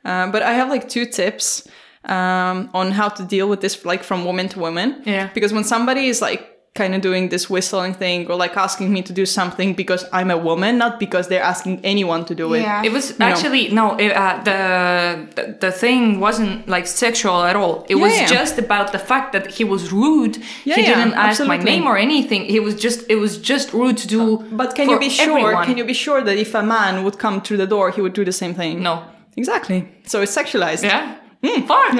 S3: Um, but I have like two tips um, on how to deal with this, like from woman to woman.
S1: Yeah.
S3: Because when somebody is like kind of doing this whistling thing or like asking me to do something because I'm a woman, not because they're asking anyone to do it.
S2: Yeah.
S1: It was actually no. It, uh, the, the the thing wasn't like sexual at all. It
S3: Yeah,
S1: was
S3: yeah.
S1: just about the fact that he was rude.
S3: Yeah,
S1: he
S3: yeah,
S1: didn't ask my name or anything. He was just. It was just rude to do.
S3: But can
S1: for
S3: you be sure?
S1: everyone.
S3: Can you be sure that if a man would come through the door, he would do the same thing?
S1: No.
S3: Exactly. So it's sexualized.
S1: Yeah. Mm, fine.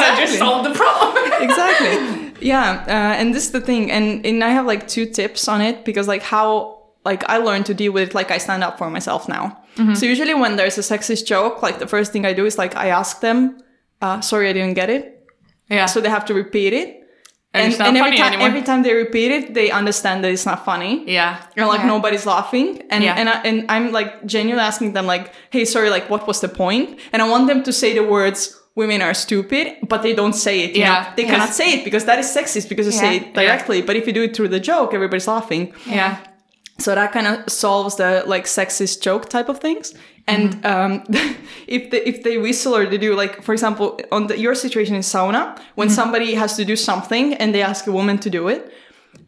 S1: I just solved the problem.
S3: exactly. Yeah, uh, and this is the thing, and and I have like two tips on it because like how like I learned to deal with it. Like I stand up for myself now. So usually when there's a sexist joke, like the first thing I do is like I ask them, uh, "Sorry, I didn't get it,"
S1: yeah.
S3: so they have to repeat it.
S1: And it's not
S3: every time every time they repeat it, they understand that it's not funny.
S1: yeah.
S3: Or like
S2: Yeah.
S3: nobody's laughing, and
S1: Yeah.
S3: and I, and I'm like genuinely asking them like, "Hey, sorry, like what was the point?" And I want them to say the words "women are stupid," but they don't say it.
S1: Yeah.
S3: know? they
S1: Yeah.
S3: cannot say it because that is sexist because you say it directly. But if you do it through the joke, everybody's laughing.
S1: Yeah.
S3: So that kind of solves the like sexist joke type of things. And um, if they if they whistle or they do like, for example, on the, your situation in sauna, when somebody has to do something and they ask a woman to do it,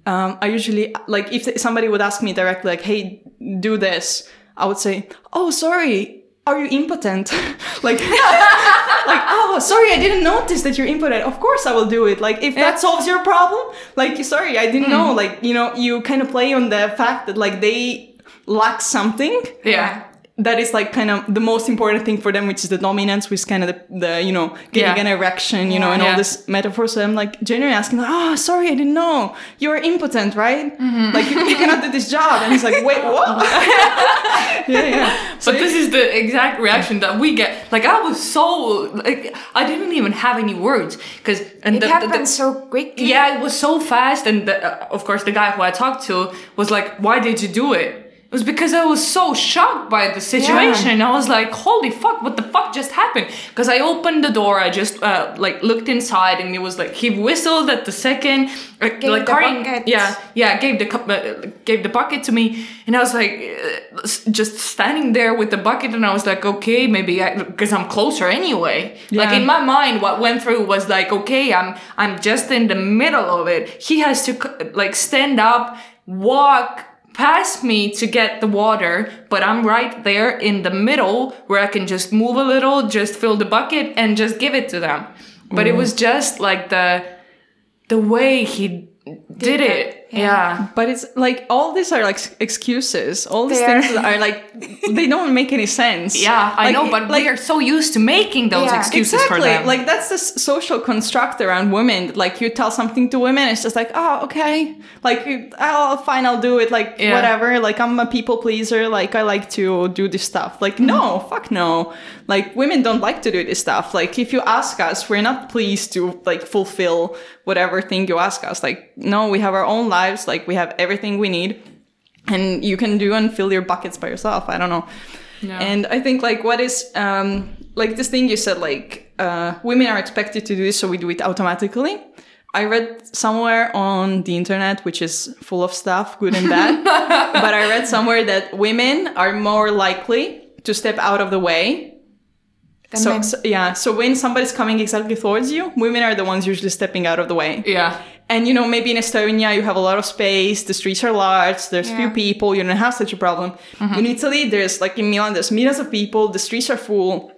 S3: um, I usually like if somebody would ask me directly like, "Hey, do this," I would say, "Oh, sorry." Are you impotent? like, like, oh, sorry, I didn't notice that you're impotent. Of course, I will do it. Like, if that solves your problem, like, sorry, I didn't know. Mm. Like, you know, you kind of play on the fact that like they lack something
S1: Yeah.
S3: That is like kind of the most important thing for them, which is the dominance, which is kind of the, the you know getting
S1: Yeah.
S3: an erection, you know, and
S1: Yeah.
S3: all this metaphor. So I'm like genuinely asking, oh, sorry, I didn't know you're impotent, right?
S1: Mm-hmm.
S3: Like you, you cannot do this job, and he's like, wait, what? yeah, yeah.
S1: But this is the exact reaction that we get. Like I was so like I didn't even have any words because and
S2: It
S1: the, the- the-
S2: happened so quickly.
S1: yeah, it was so fast, and the, uh, of course the guy who I talked to was like, "Why did you do it?" It was because I was so shocked by the situation. I was like, "Holy fuck! What the fuck just happened?" Because I opened the door, I just uh, like looked inside, and it was like he whistled at the second, uh,
S2: Gave
S1: like
S2: the
S1: Karin-
S2: bucket.
S1: yeah, yeah, gave the cup, uh, gave the bucket to me, and I was like, uh, just standing there with the bucket, and I was like, okay, maybe because I'm closer anyway. Like in my mind, what went through was like, okay, I'm I'm just in the middle of it. He has to like stand up, walk past me to get the water, but I'm right there in the middle where I can just move a little, just fill the bucket, and just give it to them. But it mm. was just like the the way he did,
S2: that,
S1: it. Yeah.
S3: But it's like all these are like excuses. All these
S2: They are.
S3: things are like they don't make any sense.
S1: Yeah, I
S3: Like,
S1: know, but
S3: like
S1: we are so used to making those
S2: Yeah.
S1: excuses
S3: exactly.
S1: for them.
S3: Like that's the social construct around women. Like you tell something to women, it's just like, oh, okay. Like, you- oh, fine, I'll do it. Like
S1: Yeah.
S3: whatever. Like I'm a people pleaser. Like I like to do this stuff. Like no,
S1: Mm-hmm.
S3: fuck no. Like women don't like to do this stuff. Like if you ask us, we're not pleased to like fulfill whatever thing you ask us. Like no, we have our own lives. Like we have everything we need. And you can do and fill your buckets by yourself. I don't know.
S1: Yeah.
S3: And I think like what is um like this thing you said like uh women are expected to do this so we do it automatically. I read somewhere on the internet, which is full of stuff, good and bad, but I read somewhere that women are more likely to step out of the way.
S2: Than
S3: So,
S2: men.
S3: so yeah, so when somebody's coming exactly towards you, women are the ones usually stepping out of the way.
S1: yeah.
S3: And you know, maybe in Estonia you have a lot of space, the streets are large, there's few people, you don't have such a problem. Mm-hmm. In Italy, there's like in Milan, there's millions of people, the streets are full,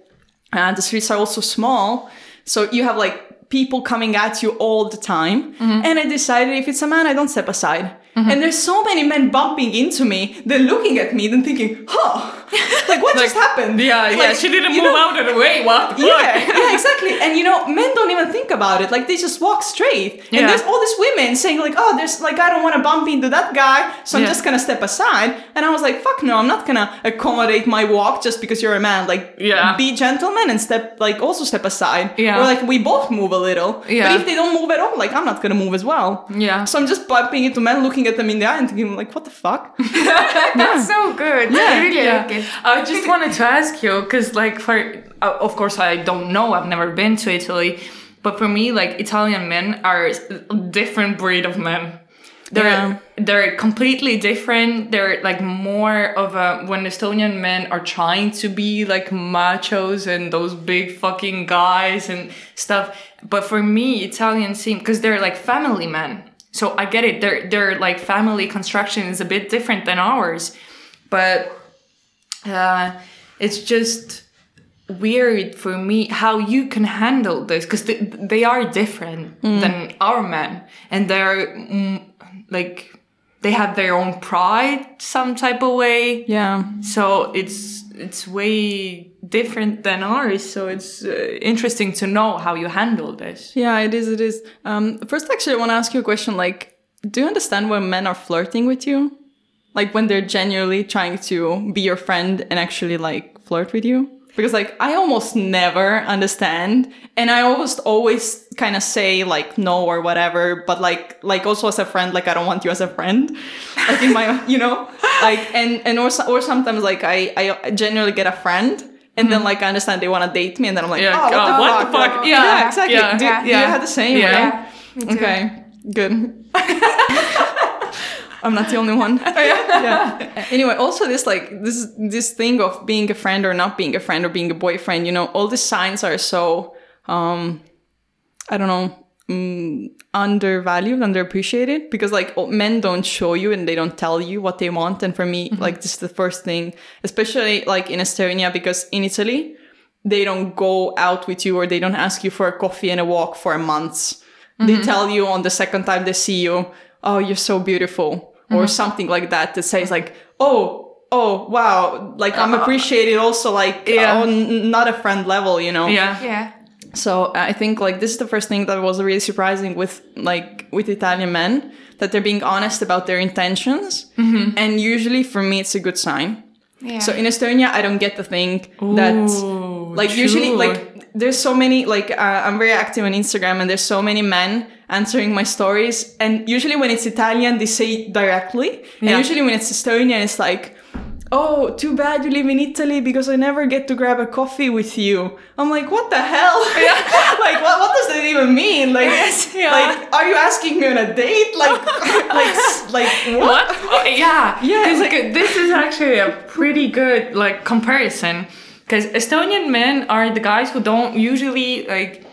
S3: and the streets are also small. So you have like people coming at you all the time. Mm-hmm. And I decided if it's a man, I don't step aside. Mm-hmm. And there's so many men bumping into me, they're looking at me, then thinking, huh, like what just happened?
S1: Yeah, yeah. She didn't move
S3: know-
S1: out of the way. What
S3: yeah, yeah, exactly. And you know, men don't even think about it. Like they just walk straight.
S1: Yeah.
S3: And there's all these women saying like, "Oh, there's like I don't want to bump into that guy, so I'm
S1: Yeah.
S3: just gonna step aside." And I was like, "Fuck no, I'm not gonna accommodate my walk just because you're a man. Like,
S1: Yeah.
S3: be gentleman and step like also step aside.
S1: Yeah.
S3: Or like we both move a little.
S1: Yeah.
S3: But if they don't move at all, like I'm not gonna move as well.
S1: Yeah.
S3: So I'm just bumping into men, looking at them in the eye, and thinking like, "What the fuck?"
S2: That's so good. I really
S1: Yeah.
S2: like
S1: I just wanted to ask you because, like, for uh, of course I don't know. I've never been to Italy, but for me, like, Italian men are a different breed of men. They're
S3: Yeah.
S1: they're completely different. They're like more of a when Estonian men are trying to be like machos and those big fucking guys and stuff. But for me, Italians seem because they're like family men. So I get it. Their their like family construction is a bit different than ours, but uh, it's just weird for me how you can handle this because they, they are different than our men and they're mm, like they have their own pride some type of way
S3: Yeah.
S1: so it's it's way different than ours so it's uh, interesting to know how you handle this
S3: Yeah, it is. It is. Um, first, actually, I want to ask you a question. Like, do you understand when men are flirting with you? Like when they're genuinely trying to be your friend and actually like flirt with you? Because like I almost never understand, and I almost always kind of say like no or whatever. But like like also as a friend, like I don't want you as a friend. I think my you know like and and or or sometimes like I I genuinely get a friend. And then, mm-hmm. like, I understand they want to date me, and then I'm like,
S1: Yeah,
S3: oh, what, the,
S1: what
S3: fuck?
S1: the fuck? Yeah,
S3: yeah, exactly.
S1: yeah,
S3: do,
S2: yeah,
S3: do you have the same?
S1: Yeah.
S3: right?
S2: Yeah.
S3: Okay, good. I'm not the only one. yeah. Anyway, also this like this this thing of being a friend or not being a friend or being a boyfriend, you know, all these signs are so um I don't know, mm, undervalued, underappreciated because like oh, men don't show you and they don't tell you what they want. And for me, like this is the first thing, especially like in Estonia because in Italy, they don't go out with you or they don't ask you for a coffee and a walk for months. They tell you on the second time they see you, oh, you're so beautiful, or mm-hmm. something like that that says like, oh, oh, wow, like I'm uh, appreciated also like
S1: Yeah.
S3: on not a friend level, you know.
S1: yeah
S2: Yeah.
S3: So I think like this is the first thing that was really surprising with like with Italian men that they're being honest about their intentions, mm-hmm. and usually for me it's a good sign.
S2: Yeah.
S3: So in Estonia, I don't get the thing that Like usually like there's so many like uh, I'm very active on Instagram and there's so many men answering my stories. And usually when it's Italian they say it directly. And usually when it's Estonian it's like oh too bad you live in Italy because I never get to grab a coffee with you. I'm like what the hell? Like what, what does that even mean? Like
S1: yeah.
S3: like are you asking me on a date? Like like like what,
S1: what? Oh, yeah,
S3: Yeah, like-
S1: like, this is actually a pretty good like comparison because Estonian men are the guys who don't usually like.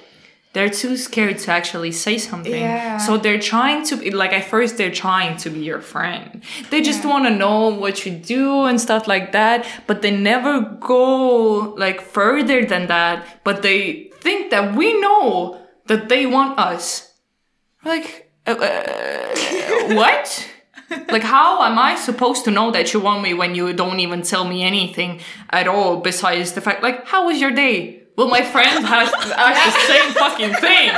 S1: They're too scared to actually say something.
S2: Yeah.
S1: So they're trying to be like at first they're trying to be your friend. They just
S2: Yeah.
S1: want to know what you do and stuff like that, but they never go like further than that. But they think that we know that they want us. Like, uh, uh, what? Like, how am I supposed to know that you want me when you don't even tell me anything at all besides the fact, like, how was your day? Well, my friend has asked the same fucking thing.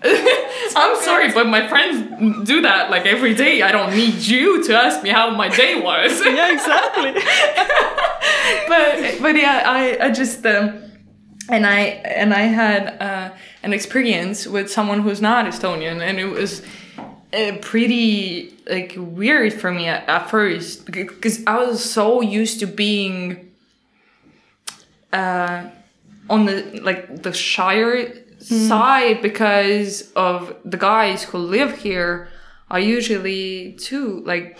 S1: I'm sorry, but my friends do that like every day. I don't need you to ask me how my day was.
S3: yeah exactly
S1: but but yeah, I I just um, and I and I had uh, an experience with someone who's not Estonian, and it was uh, pretty like weird for me at, at first because I was so used to being uh, on the like the Shire side because of the guys who live here. Are usually too like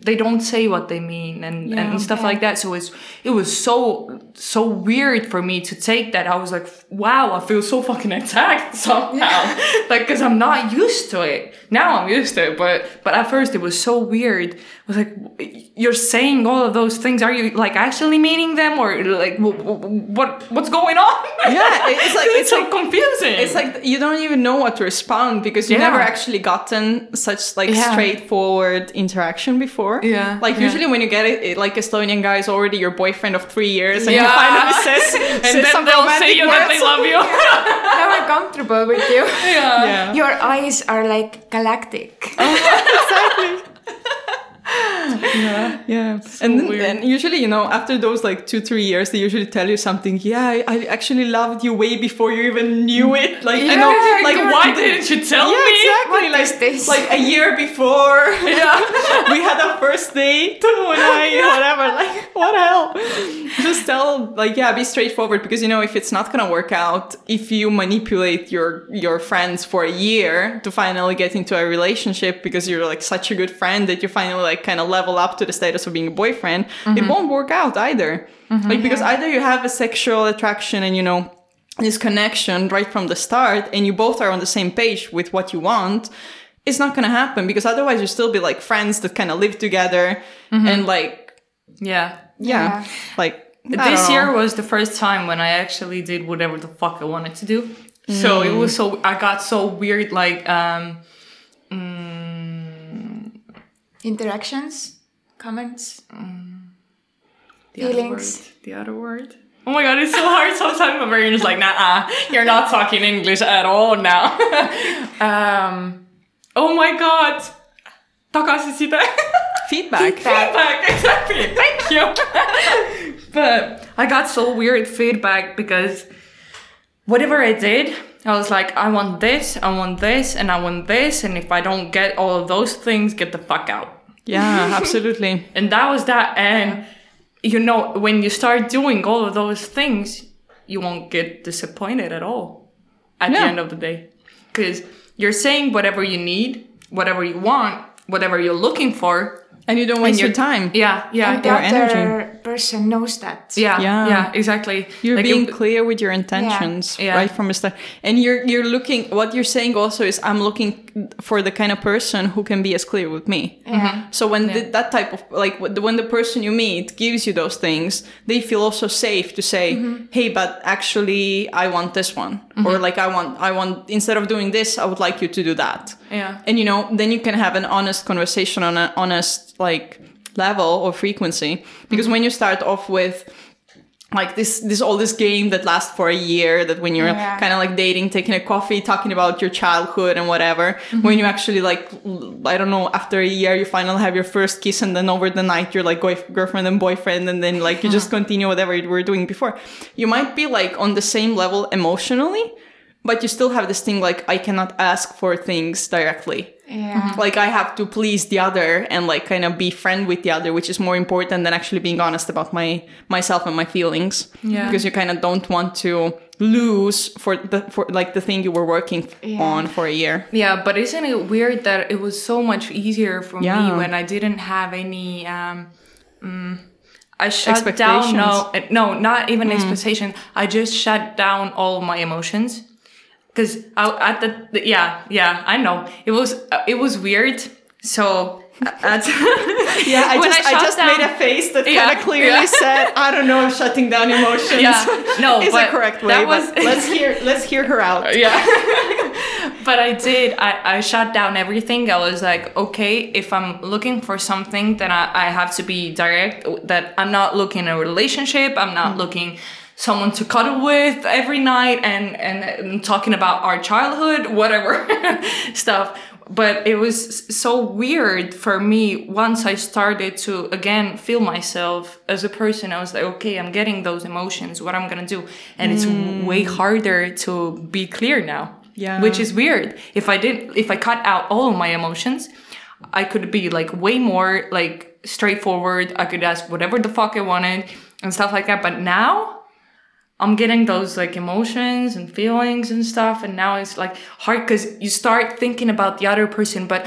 S1: they don't say what they mean and, and stuff like that. So it's it was so so weird for me to take that. I was like, wow, I feel so fucking attacked somehow, like because I'm not used to it. Now I'm used to it, but but at first it was so weird. I was like, you're saying all of those things. Are you like actually meaning them, or like wh- wh- what what's going on?
S3: Yeah, it's like-
S1: it's
S3: it's
S1: so
S3: like-
S1: confusing.
S3: It's like you don't even know what to respond because you've
S1: Yeah.
S3: never actually gotten such like
S1: Yeah.
S3: straightforward interaction before.
S1: Yeah,
S3: Like
S1: yeah.
S3: usually when you get it, it, like Estonian guy is already your boyfriend of three years and he
S1: Yeah.
S3: finally says,
S1: and
S3: says
S1: then they'll say you that they love you.
S2: now I'm comfortable with you.
S1: yeah.
S3: Yeah.
S2: Your eyes are like galactic.
S3: Oh, exactly. yeah, yeah. and then, then usually, you know, after those like two, three years, they usually tell you something. Yeah, I, I actually loved you way before you even knew it. Like, I know, like,
S1: like, why didn't you tell
S3: yeah,
S1: me?
S3: exactly.
S2: What
S3: like, like a year before,
S1: Yeah.
S3: we had our first date, and I, whatever. Like, what the hell? Just tell, like, yeah, be straightforward because you know if it's not gonna work out, if you manipulate your your friends for a year to finally get into a relationship because you're like such a good friend that you finally like kind of level up to the status of being a boyfriend, it won't work out either. Like because either you have a sexual attraction and you know this connection right from the start and you both are on the same page with what you want it's not gonna happen because otherwise you still be like friends that kind of live together and like
S1: Yeah.
S3: yeah,
S2: Yeah.
S3: like I
S1: this year was the first time when I actually did whatever the fuck I wanted to do. So it was so I got so weird like um mm,
S2: Interactions, comments.
S1: the other word. The other word. Oh my god, it's so hard sometimes my brain is like, nah, you're not talking English at all now. um Oh my god. Tagasiside.
S3: feedback.
S1: feedback exactly thank you but i got so weird feedback because whatever i did i was like i want this i want this and i want this and if i don't get all of those things get the fuck out
S3: Yeah, absolutely.
S1: and that was that and you know when you start doing all of those things you won't get disappointed at all at the end of the day because you're saying whatever you need whatever you want whatever you're looking for
S3: And you don't waste your time.
S1: yeah yeah
S2: and the
S3: energy.
S2: person knows that.
S1: Yeah,
S3: Yeah.
S1: yeah, exactly.
S3: You're
S1: Like,
S3: being clear with your intentions
S1: Yeah.
S3: right from the start, and you're you're looking. What you're saying also is, I'm looking for the kind of person who can be as clear with me.
S2: Yeah. Mm-hmm.
S3: So when the, that type of like when the person you meet gives you those things, they feel also safe to say, mm-hmm. "Hey, but actually, I want this one," mm-hmm. or like, "I want, I want instead of doing this, I would like you to do that."
S1: Yeah.
S3: And you know, then you can have an honest conversation on an honest like level or frequency. Because mm-hmm. when you start off with like this this all this game that lasts for a year that when you're
S2: Yeah.
S3: kind of like dating taking a coffee talking about your childhood and whatever mm-hmm. when you actually like i don't know after a year you finally have your first kiss and then over the night you're like goif- girlfriend and boyfriend and then like you just continue whatever you were doing before you might be like on the same level emotionally but you still have this thing like i cannot ask for things directly
S2: Yeah.
S3: like I have to please the other and like kind of be friend with the other, which is more important than actually being honest about my myself and my feelings.
S1: Yeah.
S3: Because you kind of don't want to lose for the for like the thing you were working
S2: Yeah.
S3: on for a year.
S1: Yeah, but isn't it weird that it was so much easier for
S3: Yeah.
S1: me when I didn't have any um mm, I shut down no no, not even expectations. I just shut down all my emotions. Cuz at the, the yeah, yeah, I know. It was uh, it was weird. So uh, at
S3: Yeah, I just
S1: I
S3: I, just
S1: down-
S3: made a face that
S1: Yeah,
S3: kind of clearly
S1: yeah.
S3: said, I don't know if shutting down emotions
S1: Yeah, no,
S3: is
S1: but
S3: correct way.
S1: that was-
S3: let's hear let's hear her out.
S1: Uh, yeah but i did I, I shut down everything i was like okay if i'm looking for something then I, I have to be direct that i'm not looking a relationship i'm not hmm. looking someone to cuddle with every night and, and, and talking about our childhood whatever stuff. But it was so weird for me once i started to again feel myself as a person. I was like okay i'm getting those emotions. What i'm gonna do? And it's mm. way harder to be clear now
S3: Yeah.
S1: which is weird. If i didn't if i cut out all of my emotions i could be like way more like straightforward. I could ask whatever the fuck i wanted and stuff like that. But now I'm getting those like emotions and feelings and stuff, and now it's like hard because you start thinking about the other person, but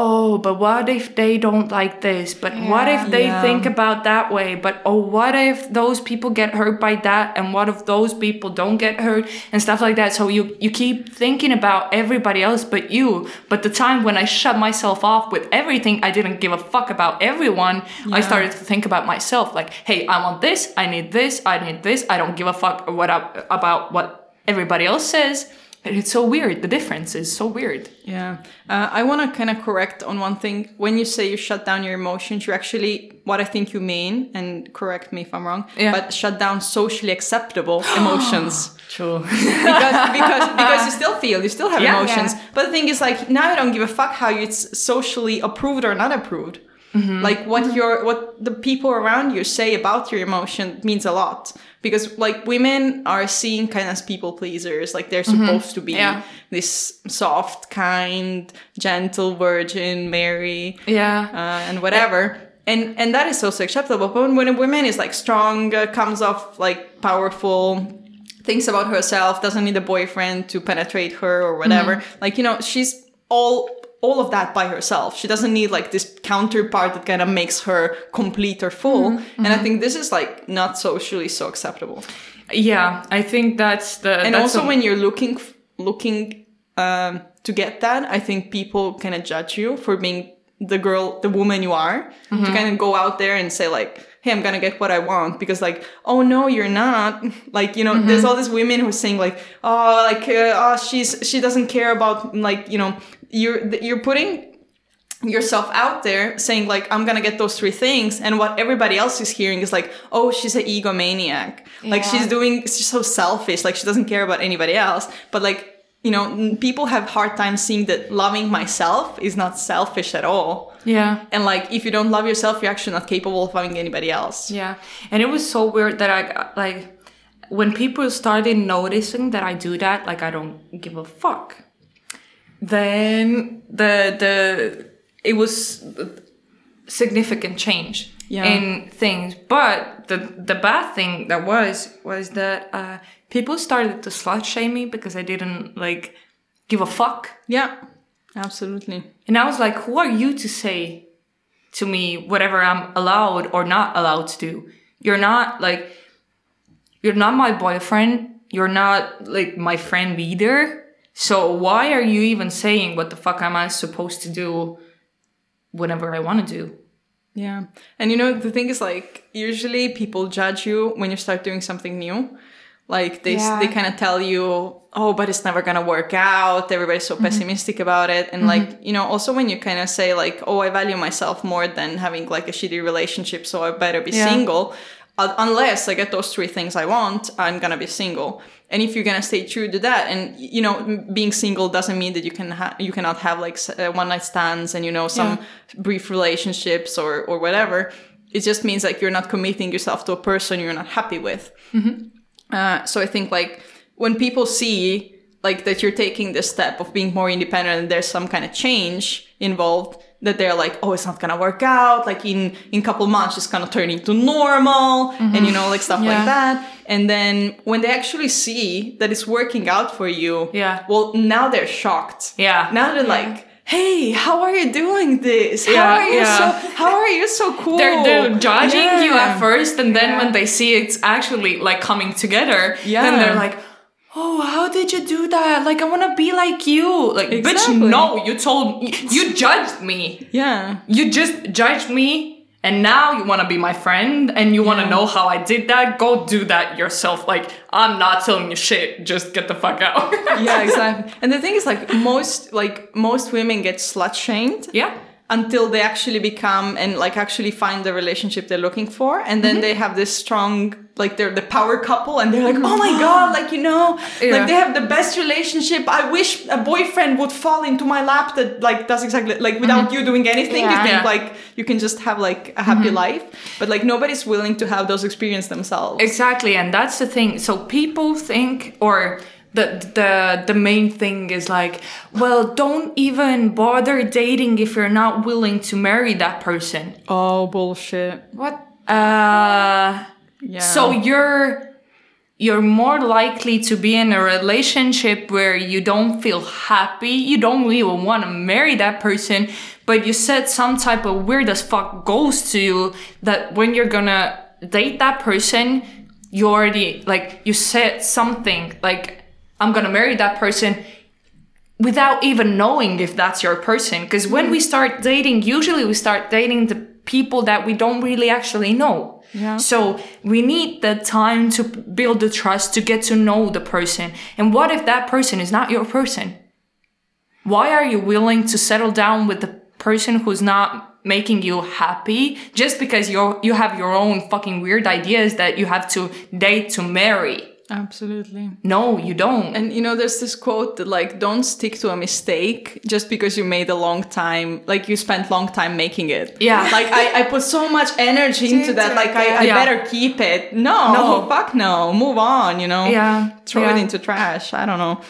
S1: oh, but what if they don't like this? But what if they
S3: Yeah.
S1: think about that way? But oh, what if those people get hurt by that? And what if those people don't get hurt and stuff like that? So you you keep thinking about everybody else but you. But the time when I shut myself off with everything, I didn't give a fuck about everyone. I started to think about myself, like, hey, I want this, I need this, I need this. I don't give a fuck what I, about what everybody else says. And it's so weird. The difference is so weird.
S3: Yeah. Uh, I want to kind of correct on one thing. When you say you shut down your emotions, you actually, what I think you mean, and correct me if I'm wrong,
S1: Yeah.
S3: but shut down socially acceptable emotions.
S1: True.
S3: because, because, because you still feel, you still have
S1: Yeah.
S3: emotions.
S2: Yeah.
S3: But the thing is, like, now I don't give a fuck how it's socially approved or not approved. Like what your what the people around you say about your emotion means a lot because like women are seen kind of as people pleasers like they're supposed to be
S1: Yeah.
S3: this soft kind gentle virgin mary
S1: yeah.
S3: uh, and whatever. And and that is also acceptable. But when, when a woman is like strong, uh, comes off like powerful, thinks about herself, doesn't need a boyfriend to penetrate her or whatever, like you know, she's all all of that by herself. She doesn't need like this counterpart that kind of makes her complete or full. And I think this is like not socially so acceptable.
S1: Yeah. I think that's the.
S3: And
S1: that's
S3: also
S1: a-
S3: when you're looking looking um, to get that, I think people kind of judge you for being the girl, the woman you are,
S1: Mm-hmm.
S3: to kind of go out there and say like, "Hey, I'm gonna get what I want," because like, oh no, you're not. Like you know,
S1: Mm-hmm.
S3: there's all these women who are saying like, oh, like, uh, oh, she's she doesn't care about like you know, you're you're putting yourself out there saying like i'm gonna get those three things and what everybody else is hearing is like oh she's an egomaniac like she's doing she's so selfish like she doesn't care about anybody else but like you know people have hard time seeing that loving myself is not selfish at all
S1: Yeah.
S3: and like if you don't love yourself you're actually not capable of loving anybody else
S1: Yeah. And it was so weird that I got, like when people started noticing that I do that, like I don't give a fuck. Then the the it was significant change
S3: Yeah.
S1: in things. But the the bad thing that was was that uh, people started to slut shame me because I didn't like give a fuck.
S3: yeah absolutely
S1: And I was like, who are you to say to me whatever I'm allowed or not allowed to do? You're not like, you're not my boyfriend. You're not like my friend either. So why are you even saying what the fuck am I supposed to do whenever I want to do?
S3: Yeah. And you know, the thing is like usually people judge you when you start doing something new. Like they
S2: Yeah.
S3: they kind of tell you, "Oh, but it's never going to work out." Everybody's so mm-hmm. pessimistic about it. And mm-hmm. like, you know, also when you kind of say like, "Oh, I value myself more than having like a shitty relationship, so I better be
S1: Yeah.
S3: single." Unless I get those three things I want, I'm going to be single. And if you're going to stay true to that and you know, being single doesn't mean that you can ha- you cannot have like uh, one night stands and you know some brief relationships or or whatever. It just means like you're not committing yourself to a person you're not happy with. Uh, so I think like when people see like that you're taking this step of being more independent and there's some kind of change involved, that they're like, oh, it's not gonna work out. Like in in couple months, it's gonna turn into normal, and mm-hmm. you know, like stuff
S1: Yeah.
S3: like that. And then when they actually see that it's working out for you,
S1: Yeah.
S3: well, now they're shocked.
S1: Yeah.
S3: Now they're like. Hey, how are you doing this? How
S1: Yeah,
S3: are you
S1: yeah.
S3: so? How are you so cool?
S1: They're, they're judging you at first, and then
S2: Yeah.
S1: when they see it's actually like coming together,
S3: Yeah.
S1: then they're like, "Oh, how did you do that? Like, I want to be like you." Like,
S3: Exactly.
S1: bitch, no, you told you judged me.
S3: Yeah.
S1: You just judged me, and now you want to be my friend, and you want to
S3: Yeah.
S1: know how I did that. Go do that yourself. Like, I'm not telling you shit. Just get the fuck out.
S3: yeah, exactly. And the thing is, like most, like most women get slut shamed
S1: yeah.
S3: until they actually become and like actually find the relationship they're looking for, and then mm-hmm. they have this strong, like they're the power couple, and they're like, oh my mm-hmm. god, like you know,
S1: Yeah.
S3: like they have the best relationship. I wish a boyfriend would fall into my lap that like does exactly like mm-hmm. without you doing anything. You think
S1: Yeah.
S3: like you can just have like a happy mm-hmm. life, but like nobody's willing to have those experiences themselves.
S1: Exactly, and that's the thing. So people think, or the the the main thing is like, well, don't even bother dating if you're not willing to marry that person.
S3: oh bullshit.
S2: What?
S1: Uh,
S3: Yeah.
S1: so you're you're more likely to be in a relationship where you don't feel happy, you don't even want to marry that person, but you set some type of weird as fuck goals to you that when you're gonna date that person, you already like you set something like I'm gonna marry that person without even knowing if that's your person. Because when we mm. start dating, usually we start dating the people that we don't really actually know. So we need the time to build the trust to get to know the person. And what if that person is not your person? Why are you willing to settle down with the person who's not making you happy just because you're you have your own fucking weird ideas that you have to date to marry?
S3: Absolutely.
S1: No, you don't.
S3: And you know, there's this quote that like, don't stick to a mistake just because you made a long time, like you spent long time making it.
S1: Yeah.
S3: Like I, I put so much energy into that, like I, I
S1: Yeah.
S3: better keep it. No,
S1: No.
S3: fuck no, move on, you know?
S1: Yeah,
S3: Throw
S1: yeah.
S3: it into trash. I don't know.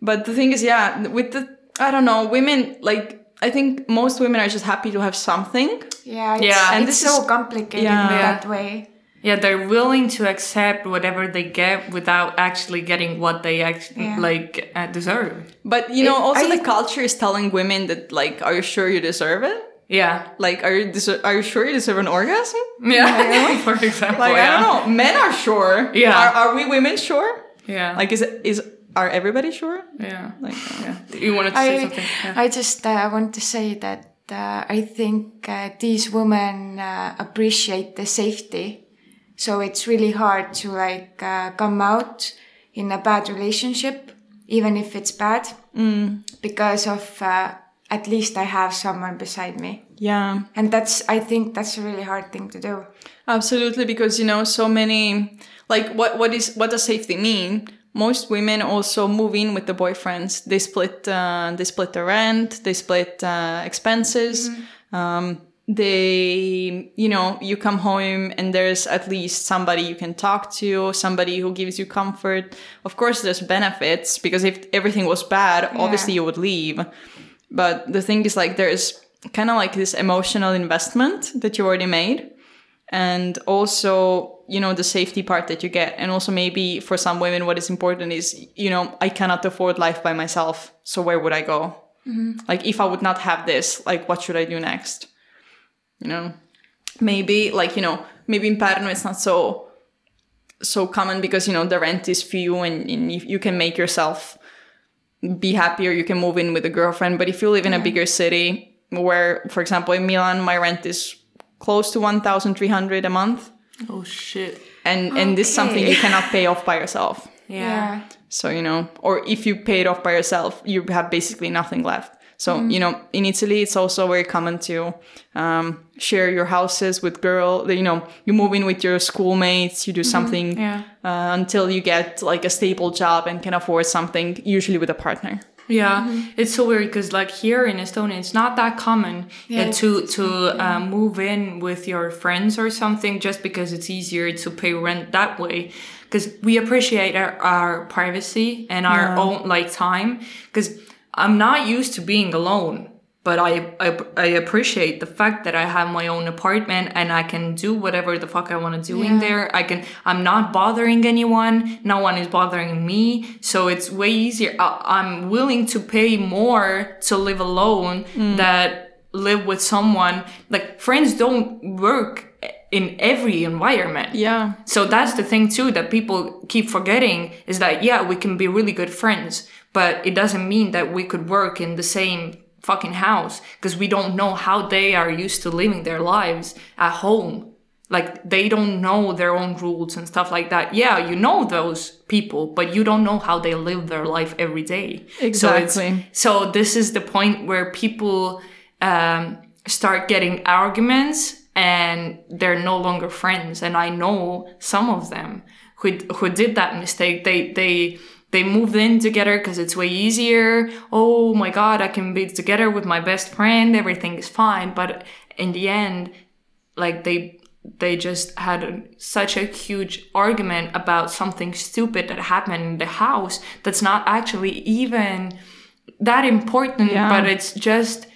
S3: But the thing is, yeah, with the, I don't know, women, like, I think most women are just happy to have something.
S2: Yeah, it's,
S1: Yeah.
S3: And
S2: it's
S3: this
S2: so
S3: is-
S2: complicated
S3: Yeah.
S2: in that way.
S1: Yeah, they're willing to accept whatever they get without actually getting what they actually
S2: Yeah.
S1: like uh, deserve.
S3: But you know,
S2: It-
S3: also
S2: I-
S3: the culture is telling women that, like, are you sure you deserve it?
S1: Yeah.
S3: Like, are you, deser- are you sure you deserve an orgasm?
S1: Yeah. For example.
S3: Like
S1: yeah.
S3: I don't know, men are sure.
S1: Yeah.
S3: Are, are we women sure?
S1: Yeah.
S3: Like is is are everybody sure?
S1: Yeah.
S3: Like, uh,
S1: Yeah. You wanted to say
S2: I,
S1: something? Yeah.
S2: I just uh, want to say that uh, I think uh, these women uh, appreciate the safety. So it's really hard to like uh, come out in a bad relationship, even if it's bad, because of uh, at least I have someone beside me.
S3: yeah.
S2: And that's, I think that's a really hard thing to do.
S3: Absolutely, because you know, so many like what what is what does safety mean? Most women also move in with the boyfriends. They split uh, they split the rent, they split uh, expenses. Um, they you know you come home and there's at least somebody you can talk to somebody who gives you comfort. Of course there's benefits because if everything was bad obviously you would leave. But the thing is like there's kind of like this emotional investment that you already made and also you know the safety part that you get. And also maybe for some women what is important is you know i cannot afford life by myself so where would i go? Mm-hmm. Like if i would not have this like what should i do next you know? Maybe like you know maybe in Pärnu it's not so so common because you know the rent is few and, and you, you can make yourself be happier you can move in with a girlfriend. But if you live in a bigger city where for example in milan my rent is close to 1300 a month.
S1: Oh shit.
S3: and and this is something you cannot pay off by yourself.
S1: Yeah.
S3: so you know or if you pay it off by yourself you have basically nothing left. So
S1: Mm.
S3: you know in italy it's also very common to um, share your houses with girl you know you move in with your schoolmates you do something
S1: Mm-hmm. Yeah.
S3: uh, until you get like a stable job and can afford something usually with a partner
S1: Yeah, it's so weird because like here in Estonia, it's not that common
S2: Yeah,
S1: uh, to to uh, move in with your friends or something just because it's easier to pay rent that way. Because we appreciate our, our privacy and our
S3: Yeah.
S1: own like time. Because I'm not used to being alone. But I, I I appreciate the fact that I have my own apartment and I can do whatever the fuck I want to do in there. I can. I'm not bothering anyone. No one is bothering me. So it's way easier. I, I'm willing to pay more to live alone mm. that live with someone. Like friends don't work in every environment.
S3: yeah
S1: So that's the thing too that people keep forgetting is that yeah, we can be really good friends, but it doesn't mean that we could work in the same fucking house because we don't know how they are used to living their lives at home. Like they don't know their own rules and stuff like that. Yeah, you know those people, but you don't know how they live their life every day. So,
S3: Exactly.
S1: so this is the point where people um, start getting arguments and they're no longer friends. And I know some of them who who did that mistake. They they they moved in together because it's way easier. Oh my god, I can be together with my best friend. Everything is fine. But in the end, like they they just had such a huge argument about something stupid that happened in the house that's not actually even that important
S3: Yeah.
S1: but it's just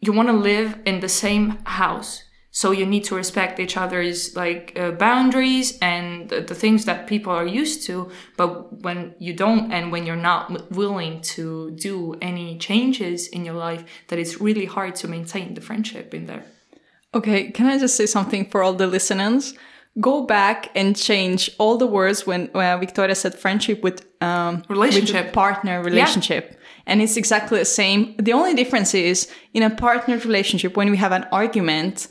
S1: you want to live in the same house so you need to respect each other's like uh, boundaries and the, the things that people are used to but when you don't and when you're not willing to do any changes in your life that it's really hard to maintain the friendship in there
S3: Okay, can I just say something for all the listeners? Go back and change all the words when uh, Victoria said friendship with um,
S1: Relationship.
S3: with partner relationship, and it's exactly the same. The only difference is in a partner relationship when we have an argument.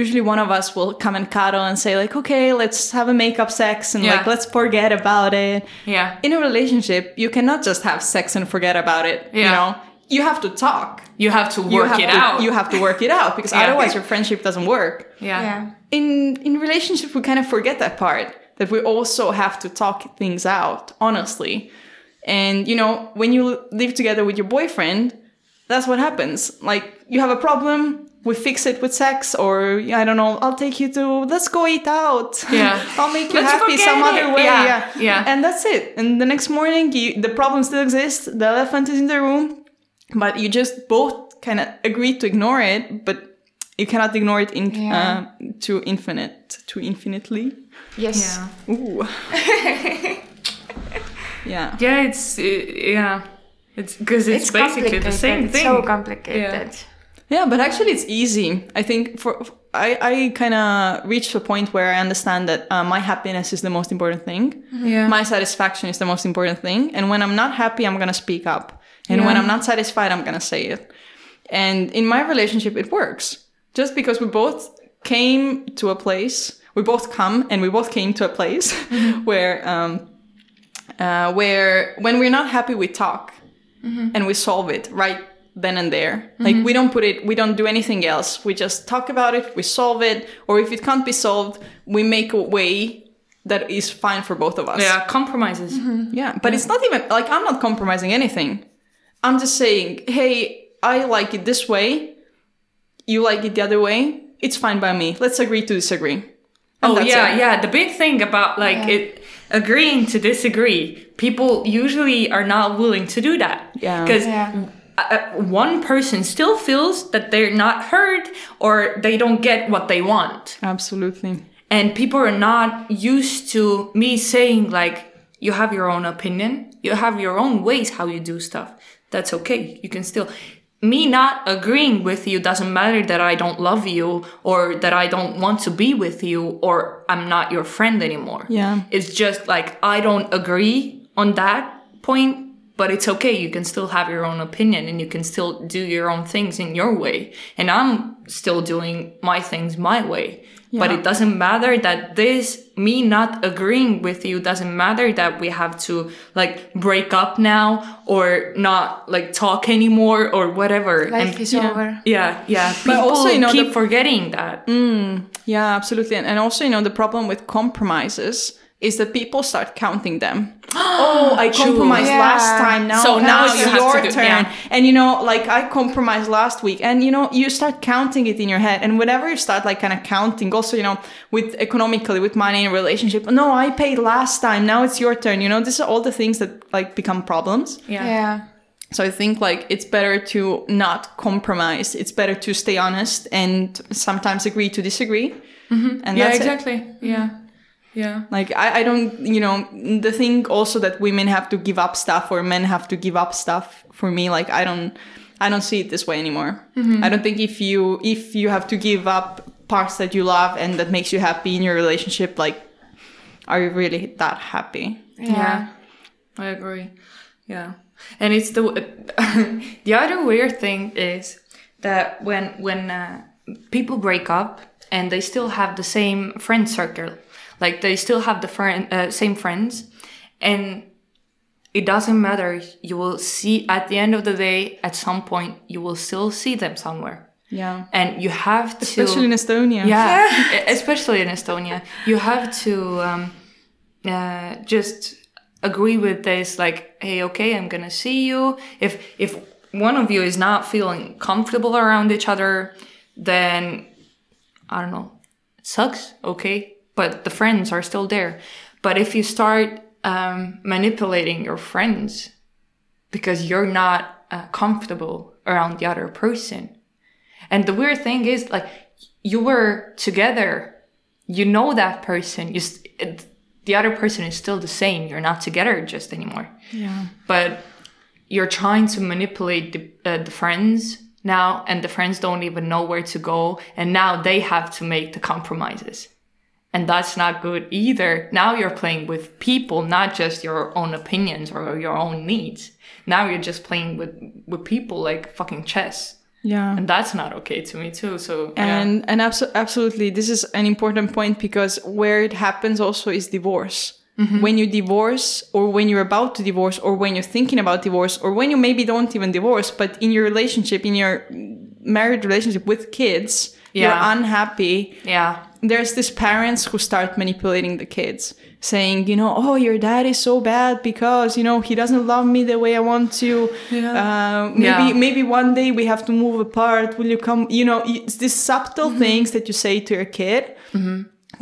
S3: Usually, one of us will come and cuddle and say like, "Okay, let's have a make-up sex and
S1: Yeah.
S3: like let's forget about it."
S1: yeah
S3: In a relationship, you cannot just have sex and forget about it.
S1: yeah.
S3: You know, you have to talk.
S1: you have to work
S3: have
S1: it
S3: to,
S1: out
S3: You have to work it out because
S1: Yeah.
S3: otherwise your friendship doesn't work
S1: yeah.
S2: Yeah.
S3: in in relationship we kind of forget that part that we also have to talk things out honestly and you know when you live together with your boyfriend that's what happens like you have a problem we fix it with sex or i don't know i'll take you to let's go eat out
S1: Yeah.
S3: i'll make you
S1: Let's
S3: happy some
S1: it.
S3: other way
S1: Yeah,
S3: yeah
S1: yeah.
S3: and that's it and the next morning you, the problem still exists the elephant is in the room but you just both kind of agree to ignore it but you cannot ignore it in
S2: Yeah.
S3: uh, to infinite to infinitely
S2: Yes.
S1: yeah
S3: ooh yeah
S1: Yeah, it's uh, yeah, it's because it's,
S2: It's
S1: basically the same
S2: it's
S1: thing.
S2: so complicated.
S3: Yeah, but actually, it's easy. I think for I, I kind of reached a point where I understand that uh, my happiness is the most important thing.
S1: Yeah.
S3: My satisfaction is the most important thing. And when I'm not happy, I'm gonna speak up. And when I'm not satisfied, I'm gonna say it. And in my relationship, it works. Just because we both came to a place, we both come and we both came to a place where um, uh, where when we're not happy, we talk and we solve it right then and there. Mm-hmm. Like we don't put it, we don't do anything else. We just talk about it, we solve it, or if it can't be solved, we make a way that is fine for both of us.
S1: Yeah, compromises. Mm-hmm.
S3: Yeah, but it's not even like I'm not compromising anything. I'm just saying, hey, I like it this way. You like it the other way. It's fine by me. Let's agree to disagree. And
S1: Oh yeah,
S3: it.
S1: yeah. The big thing about like
S2: Yeah.
S1: it agreeing to disagree, people usually are not willing to do that.
S3: Yeah.
S1: Because
S2: Yeah.
S1: Uh, one person still feels that they're not heard or they don't get what they want.
S3: Absolutely.
S1: And people are not used to me saying like you have your own opinion, you have your own ways how you do stuff. That's okay. You can still me not agreeing with you doesn't matter that I don't love you or that I don't want to be with you or I'm not your friend anymore.
S3: Yeah.
S1: It's just like I don't agree on that point, but it's okay. You can still have your own opinion and you can still do your own things in your way. And I'm still doing my things my way. But it doesn't matter that this, me not agreeing with you, doesn't matter that we have to like break up now or not like talk anymore or whatever.
S2: Life
S1: And-
S2: is
S3: yeah.
S2: over.
S1: yeah, yeah. People
S3: also, you know,
S1: keep
S3: the-
S1: forgetting that.
S3: Mm, yeah, absolutely. And, and also, you know, the problem with compromises is that people start counting them. oh, I compromised
S2: Yeah.
S3: last time. Now,
S1: So
S3: now
S1: now
S3: it's
S1: you
S3: your
S1: do-
S3: turn.
S1: yeah.
S3: And you know, like I compromised last week, and you know, you start counting it in your head. And whenever you start like kind of counting, also, you know, with economically, with money in a relationship, no, I paid last time. Now it's your turn. You know, these are all the things that like become problems.
S1: Yeah.
S2: Yeah.
S3: So I think like it's better to not compromise. It's better to stay honest and sometimes agree to disagree. Mm-hmm. And
S1: Yeah,
S3: that's it.
S1: exactly. Yeah. Yeah.
S3: Like I, I don't, you know, the thing also that women have to give up stuff or men have to give up stuff. For me, like I don't, I don't see it this way anymore. I don't think if you if you have to give up parts that you love and that makes you happy in your relationship, like, are you really that happy?
S1: Yeah. I agree. Yeah. And it's the the other weird thing is that when when uh, people break up and they still have the same friend circle, like they still have the friend uh, same friends, and it doesn't matter. You will see at the end of the day, at some point, you will still see them somewhere,
S3: Yeah.
S1: and you have to
S3: Especially in Estonia.
S1: yeah, especially in Estonia, you have to um, uh, just agree with this. Like, hey, okay, I'm gonna see you. If if one of you is not feeling comfortable around each other, then I don't know, it sucks. Okay, but the friends are still there. But if you start um, manipulating your friends because you're not uh, comfortable around the other person, and the weird thing is, like, you were together, you know that person, you st- it, the other person is still the same. You're not together just anymore.
S3: Yeah.
S1: But you're trying to manipulate the, uh, the friends now, and the friends don't even know where to go, and now they have to make the compromises. And that's not good either. Now you're playing with people, not just your own opinions or your own needs. Now you're just playing with, with people like fucking chess.
S3: Yeah.
S1: And that's not okay to me too. So yeah.
S3: And and abso- absolutely, this is an important point because where it happens also is divorce. Mm-hmm. When you divorce, or when you're about to divorce, or when you're thinking about divorce, or when you maybe don't even divorce, but in your relationship, in your married relationship with kids,
S1: Yeah.
S3: you're unhappy.
S1: yeah,
S3: There's these parents who start manipulating the kids, saying, you know, oh, your dad is so bad because you know he doesn't love me the way I want to. Uh, maybe
S1: Yeah.
S3: maybe one day we have to move apart. Will you come? You know, it's these subtle
S1: Mm-hmm.
S3: things that you say to your kid.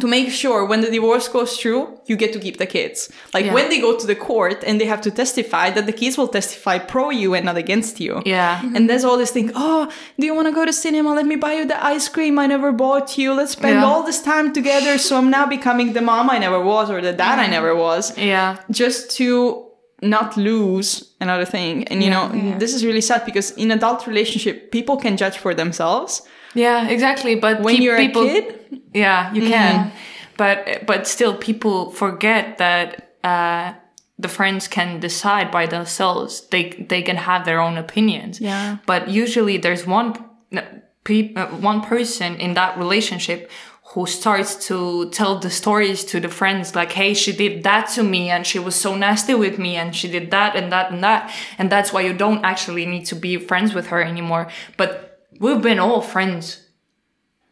S3: To make sure when the divorce goes through, you get to keep the kids. Like
S1: Yeah.
S3: when they go to the court and they have to testify, that the kids will testify pro you and not against you.
S1: yeah,
S3: And mm-hmm. there's all this thing, oh, do you want to go to cinema? Let me buy you the ice cream I never bought you. Let's spend
S1: Yeah.
S3: all this time together. So I'm now becoming the mom I never was or the dad I mm-hmm. never was.
S1: yeah,
S3: Just to not lose another thing. And you know,
S2: yeah.
S3: this is really sad because in adult relationship, people can judge for themselves.
S1: Yeah, exactly. But
S3: When you're
S1: people,
S3: a kid,
S1: yeah, you can. But but still, people forget that uh, the friends can decide by themselves. They they can have their own opinions.
S3: Yeah.
S1: But usually, there's one uh, one person in that relationship who starts to tell the stories to the friends like hey she did that to me and she was so nasty with me and she did that and that and that and that's why you don't actually need to be friends with her anymore but we've been all friends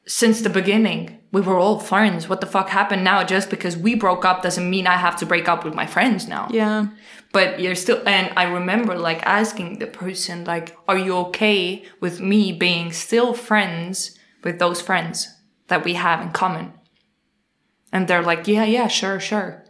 S1: since the beginning. We were all friends. What the fuck happened now? Just because we broke up doesn't mean i have to break up with my friends now.
S3: Yeah,
S1: but you're still and i remember like asking the person like are you okay with me being still friends with those friends that we have in common? And they're like yeah yeah sure sure.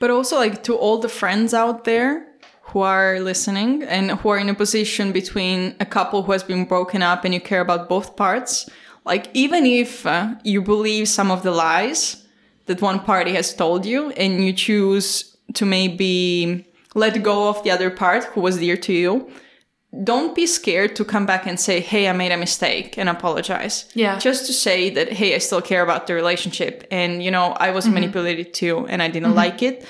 S3: But also, like, to all the friends out there who are listening and who are in a position between a couple who has been broken up and you care about both parts, like, even if uh, you believe some of the lies that one party has told you and you choose to maybe let go of the other part who was dear to you, don't be scared to come back and say, Hey, I made a mistake and apologize.
S1: Yeah.
S3: Just to say that, Hey, I still care about the relationship. And, you know, I was
S1: Mm-hmm.
S3: manipulated too and I didn't like it.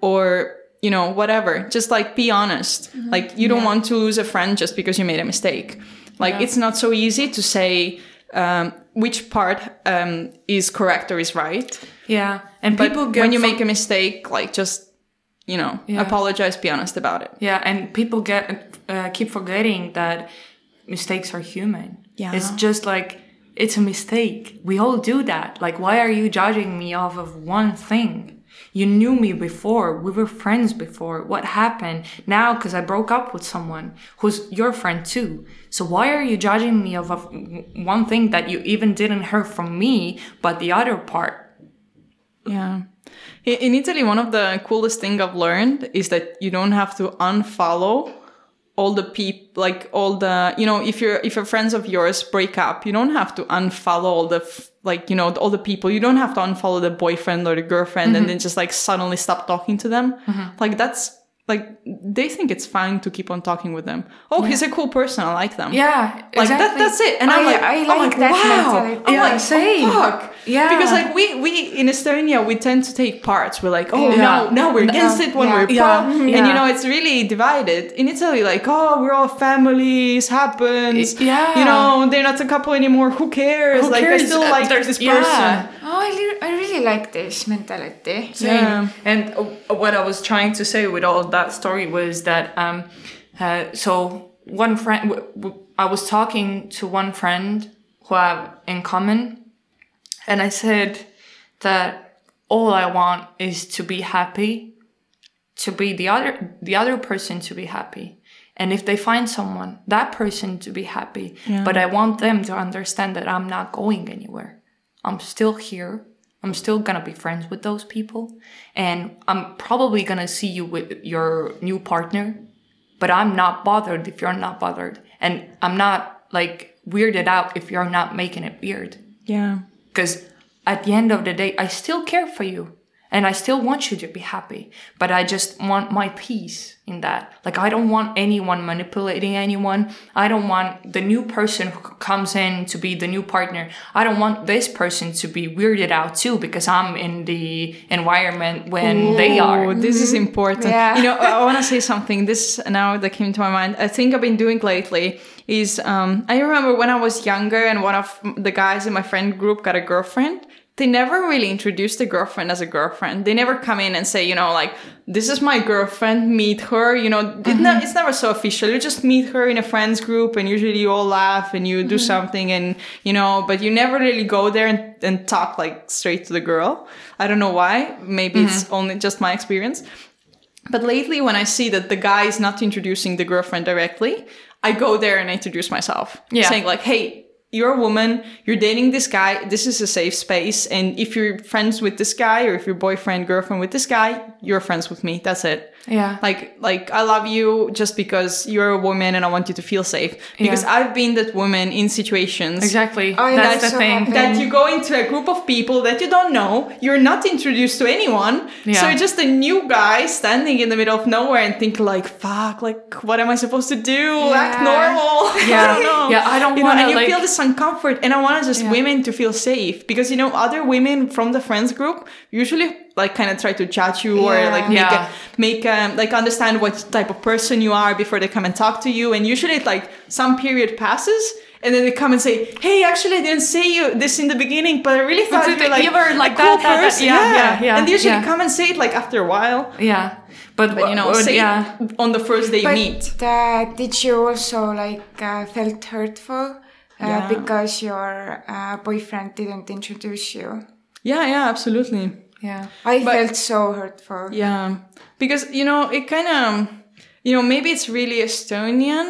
S3: Or, you know, whatever. Just like be honest.
S1: Mm-hmm.
S3: Like you don't want to lose a friend just because you made a mistake. Like it's not so easy to say, um, which part um, is correct or is right.
S1: yeah and
S3: But
S1: people get
S3: when you make a mistake, like just, you know,
S1: Yeah.
S3: apologize, be honest about it.
S1: Yeah, and people get uh, keep forgetting that mistakes are human.
S3: Yeah.
S1: it's just like it's a mistake. We all do that. Like, why are you judging me off of one thing? You knew me before. We were friends before. What happened now? Because I broke up with someone who's your friend too. So why are you judging me of, of one thing that you even didn't hear from me, but the other part?
S3: Yeah. In Italy, one of the coolest thing I've learned is that you don't have to unfollow all the people, like all the, you know, if you're, if your friends of yours break up, you don't have to unfollow all the, f- like, you know, all the people. You don't have to unfollow the boyfriend or the girlfriend and mm-hmm. then just like suddenly stop talking to them. Mm-hmm. Like that's, like, they think it's fine to keep on talking with them. Oh, he's a cool person. I like them.
S1: Yeah,
S3: Like that, that's it. And I'm like,
S2: I
S3: I'm
S2: like
S3: like,
S2: that
S3: wow.
S2: mentality.
S3: I'm
S1: Yeah,
S3: like,
S1: same.
S3: fuck.
S1: Yeah.
S3: Because like we we in Estonia we tend to take parts. We're like, oh
S1: Yeah.
S3: no, now we're against
S2: Yeah.
S3: it when
S2: Yeah.
S3: we're pro,
S1: Yeah.
S3: and you know it's really divided. In Italy, like oh we're all families, happens.
S1: Yeah.
S3: You know they're not a couple anymore. Who cares?
S1: Who
S3: like I
S1: cares?
S3: still
S1: Uh,
S3: like
S1: there's-
S3: this
S1: yeah.
S3: person.
S2: Oh, I, li- I really like this mentality.
S3: Yeah.
S1: And uh, what I was trying to say with all that story was that, um, uh, so one friend, w- w- I was talking to one friend who I have in common, and I said that all I want is to be happy, to be the other, the other person to be happy. And if they find someone, that person to be happy. But I want them to understand that I'm not going anywhere. I'm still here. I'm still gonna be friends with those people. And I'm probably gonna see you with your new partner. But I'm not bothered if you're not bothered. And I'm not like weirded out if you're not making it weird.
S3: Yeah.
S1: Because at the end of the day, I still care for you. And I still want you to be happy. But I just want my peace in that. Like, I don't want anyone manipulating anyone. I don't want the new person who comes in to be the new partner. I don't want this person to be weirded out too because I'm in the environment when they
S3: Oh,
S1: are.
S3: this is important.
S2: Yeah.
S3: You know, I want to say something. This now that came to my mind. I think I've been doing lately is um, I remember when I was younger and one of the guys in my friend group got a girlfriend. They never really introduce the girlfriend as a girlfriend. They never come in and say, you know, like this is my girlfriend. Meet her. You know, it mm-hmm. ne- it's never so official. You just meet her in a friends group, and usually you all laugh and you do mm-hmm. something, and you know, but you never really go there and, and talk like straight to the girl. I don't know why. Maybe it's mm-hmm. only just my experience. But lately, when I see that the guy is not introducing the girlfriend directly, I go there and I introduce myself,
S1: Yeah.
S3: saying like, "Hey, you're a woman, you're dating this guy, this is a safe space. And if you're friends with this guy or if you're boyfriend, girlfriend with this guy, you're friends with me. That's it.
S1: Yeah.
S3: Like, like I love you just because you're a woman and I want you to feel safe. Because
S1: Yeah.
S3: I've been that woman in situations
S1: exactly.
S2: Oh, yeah,
S1: That's
S2: that's
S1: the
S2: so
S1: thing.
S2: happened.
S3: that you go into a group of people that you don't know, you're not introduced to anyone, so
S1: Yeah.
S3: you're just a new guy standing in the middle of nowhere and think like, "Fuck, like, what am I supposed to do? Act normal."
S1: Yeah.
S3: I don't know.
S1: Yeah, I don't
S3: You know,
S1: wanna,
S3: and you
S1: like-
S3: feel this uncomfort, and I want just
S1: Yeah.
S3: women to feel safe because you know other women from the friends group usually like kind of try to judge you or like make
S1: Yeah.
S3: a, make um, like understand what type of person you are before they come and talk to you, and usually like some period passes. And then they come and say, "Hey, actually, I didn't say you this in the beginning, but I really thought
S1: But
S3: you were like,
S1: you were like
S3: a cool
S1: that, that, that.
S3: person."
S1: Yeah, yeah, yeah,
S3: And they usually
S1: yeah.
S3: come and say it like after a while.
S1: Yeah. But,
S3: But you know, say
S1: yeah.
S3: it on the first day you
S2: But
S3: meet.
S2: uh, did you also like uh, felt hurtful uh,
S3: Yeah.
S2: because your uh, boyfriend didn't introduce you?
S3: Yeah, yeah, absolutely.
S1: Yeah.
S2: I
S3: But-
S2: felt so hurtful.
S3: Yeah, because you know it kind of, you know, maybe it's really Estonian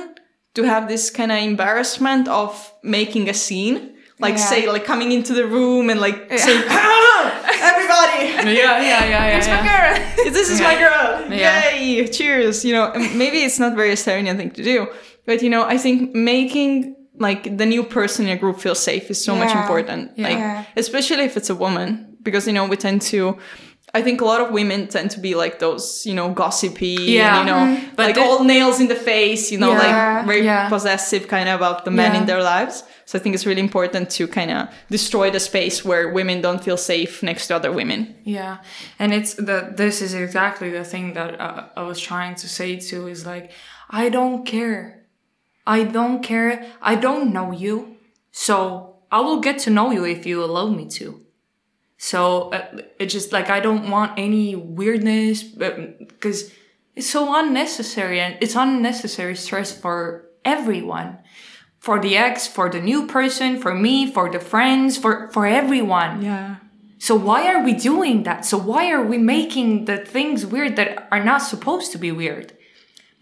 S3: to have this kind of embarrassment of making a scene. Like
S2: Yeah.
S3: say, like coming into the room and like saying, "Ah, everybody,
S1: Yeah, yeah, yeah, yeah. yeah.
S3: this is my girl,
S1: Yeah.
S3: yay, cheers. You know, maybe it's not very Estonian thing to do, but you know, I think making like the new person in a group feel safe is so much important.
S2: Yeah.
S3: Like especially if it's a woman, because you know we tend to. I think a lot of women tend to be like those, you know, gossipy,
S1: Yeah.
S3: and, you know,
S1: But
S3: like all nails in the face, you know,
S2: Yeah.
S3: like very
S1: Yeah.
S3: possessive kind of about the men
S1: Yeah.
S3: in their lives. So I think it's really important to kind of destroy the space where women don't feel safe next to other women.
S1: Yeah, and it's that this is exactly the thing that uh, I was trying to say too is like I don't care, I don't care, I don't know you, so I will get to know you if you allow me to. So uh, it's just like I don't want any weirdness because it's so unnecessary and it's unnecessary stress for everyone. For the ex, for the new person, for me, for the friends, for, for everyone.
S3: Yeah.
S1: So why are we doing that? So why are we making the things weird that are not supposed to be weird?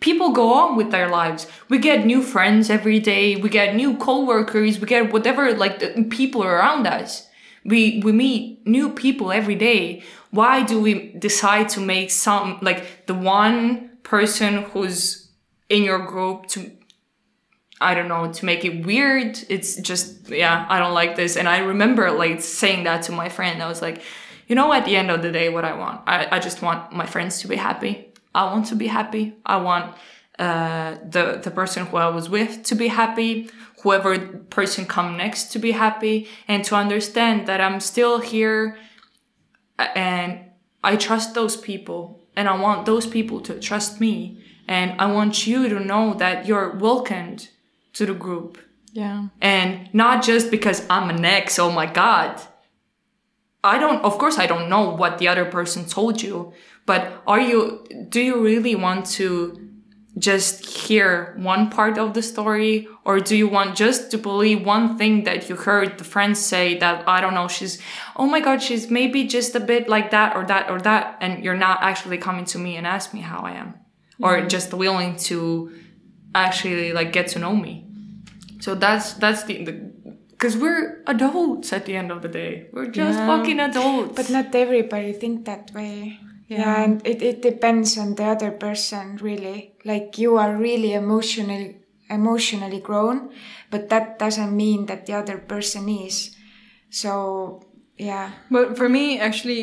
S1: People go on with their lives. We get new friends every day. We get new coworkers. We get whatever like the people around us. We we meet new people every day. Why do we decide to make some like the one person who's in your group to I don't know, to make it weird. It's just, yeah, I don't like this. And I remember like saying that to my friend. I was like, you know, at the end of the day, what I want, I, I just want my friends to be happy. I want to be happy. I want uh, the, the person who I was with to be happy, whoever person come next to be happy, and to understand that I'm still here and I trust those people and I want those people to trust me. And I want you to know that you're welcomed to the group.
S3: Yeah.
S1: And not just because I'm an ex, oh my God. I don't, of course, I don't know what the other person told you, but are you, do you really want to just hear one part of the story? Or do you want just to believe one thing that you heard the friends say that, I don't know, she's, oh my God, she's maybe just a bit like that or that or that. And you're not actually coming to me and ask me how I am or mm-hmm. just willing to actually like get to know me. So that's that's the because we're adults at the end of the day. We're just
S3: Yeah.
S1: fucking adults.
S2: But not everybody think that way. Yeah,
S3: Yeah.
S2: and it, it depends on the other person really. Like you are really emotionally emotionally grown, but that doesn't mean that the other person is. So yeah.
S3: But for me, actually,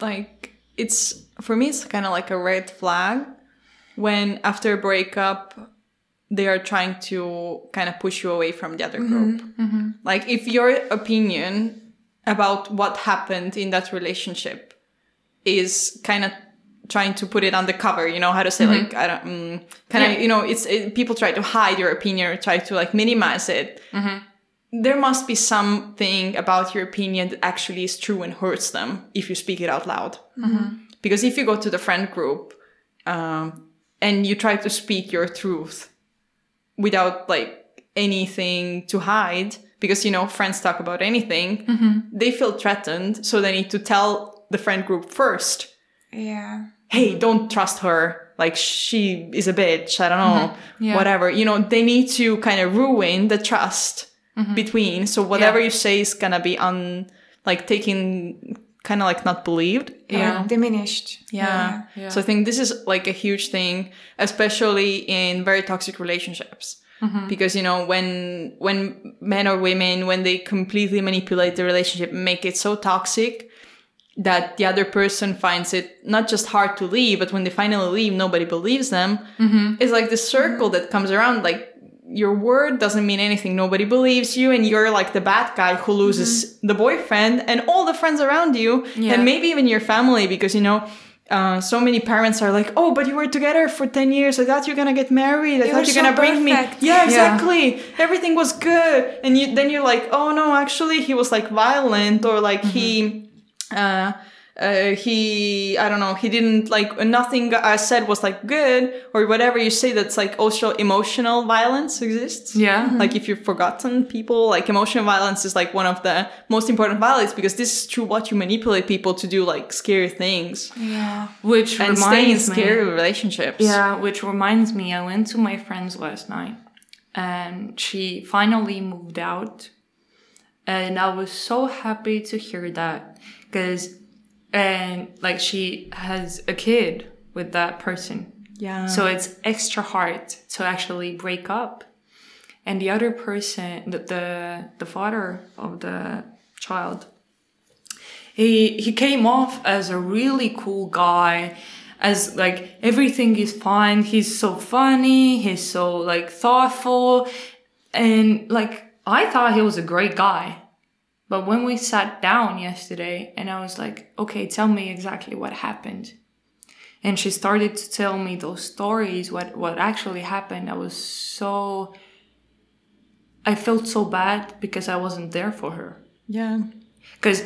S3: like it's for me, it's kind of like a red flag when after a breakup they are trying to kind of push you away from the other mm-hmm, group. Mm-hmm. Like if your opinion about what happened in that relationship is kind of trying to put it undercover, you know how to say like I don't mm, kind of
S1: Yeah.
S3: you know it's it, people try to hide your opinion or try to like minimize it. There must be something about your opinion that actually is true and hurts them if you speak it out loud. Because if you go to the friend group um, and you try to speak your truth without like anything to hide, because you know friends talk about anything, they feel threatened, so they need to tell the friend group first
S2: Yeah.
S3: hey, mm-hmm. don't trust her. Like she is a bitch. I don't know. Mm-hmm.
S1: Yeah.
S3: Whatever. You know, they need to kind of ruin the trust mm-hmm. between. So whatever you say is gonna be un like taken kind of like not believed.
S1: Yeah.
S2: Uh, diminished.
S3: Yeah.
S1: Yeah.
S3: So I think this is like a huge thing, especially in very toxic relationships. Because you know when when men or women when they completely manipulate the relationship, make it so toxic that the other person finds it not just hard to leave, but when they finally leave, nobody believes them. Mm-hmm. It's like the circle that comes around. Like your word doesn't mean anything. Nobody believes you, and you're like the bad guy who loses mm-hmm. the boyfriend and all the friends around you,
S1: Yeah.
S3: and maybe even your family, because you know. Uh, so many parents are like, "Oh, but you were together for ten years. I thought you're gonna get married. I
S2: You
S3: thought you're
S2: so
S3: gonna bring
S2: perfect."
S3: me." Yeah,
S1: Yeah.
S3: exactly. Everything was good, and you then you're like, "Oh no, actually, he was like violent, or like he, mm-hmm. Uh, uh, he, I don't know, he didn't like nothing I said was like good, or whatever you say. That's like also emotional violence exists.
S1: Yeah.
S3: Like if you've forgotten people, like emotional violence is like one of the most important violence because this is true what you manipulate people to do like scary things
S2: Yeah.
S1: Which
S3: and stay in
S1: reminds me.
S3: scary relationships.
S1: Yeah, which reminds me, I went to my friend's last night and she finally moved out. And I was so happy to hear that because, and like, she has a kid with that person.
S3: Yeah.
S1: So it's extra hard to actually break up. And the other person, the, the, the father of the child, he he came off as a really cool guy as like everything is fine he's so funny he's so like thoughtful and like i thought he was a great guy but when we sat down yesterday and i was like okay tell me exactly what happened. And she started to tell me those stories what what actually happened. I was so i felt so bad because i wasn't there for her.
S3: Yeah.
S1: because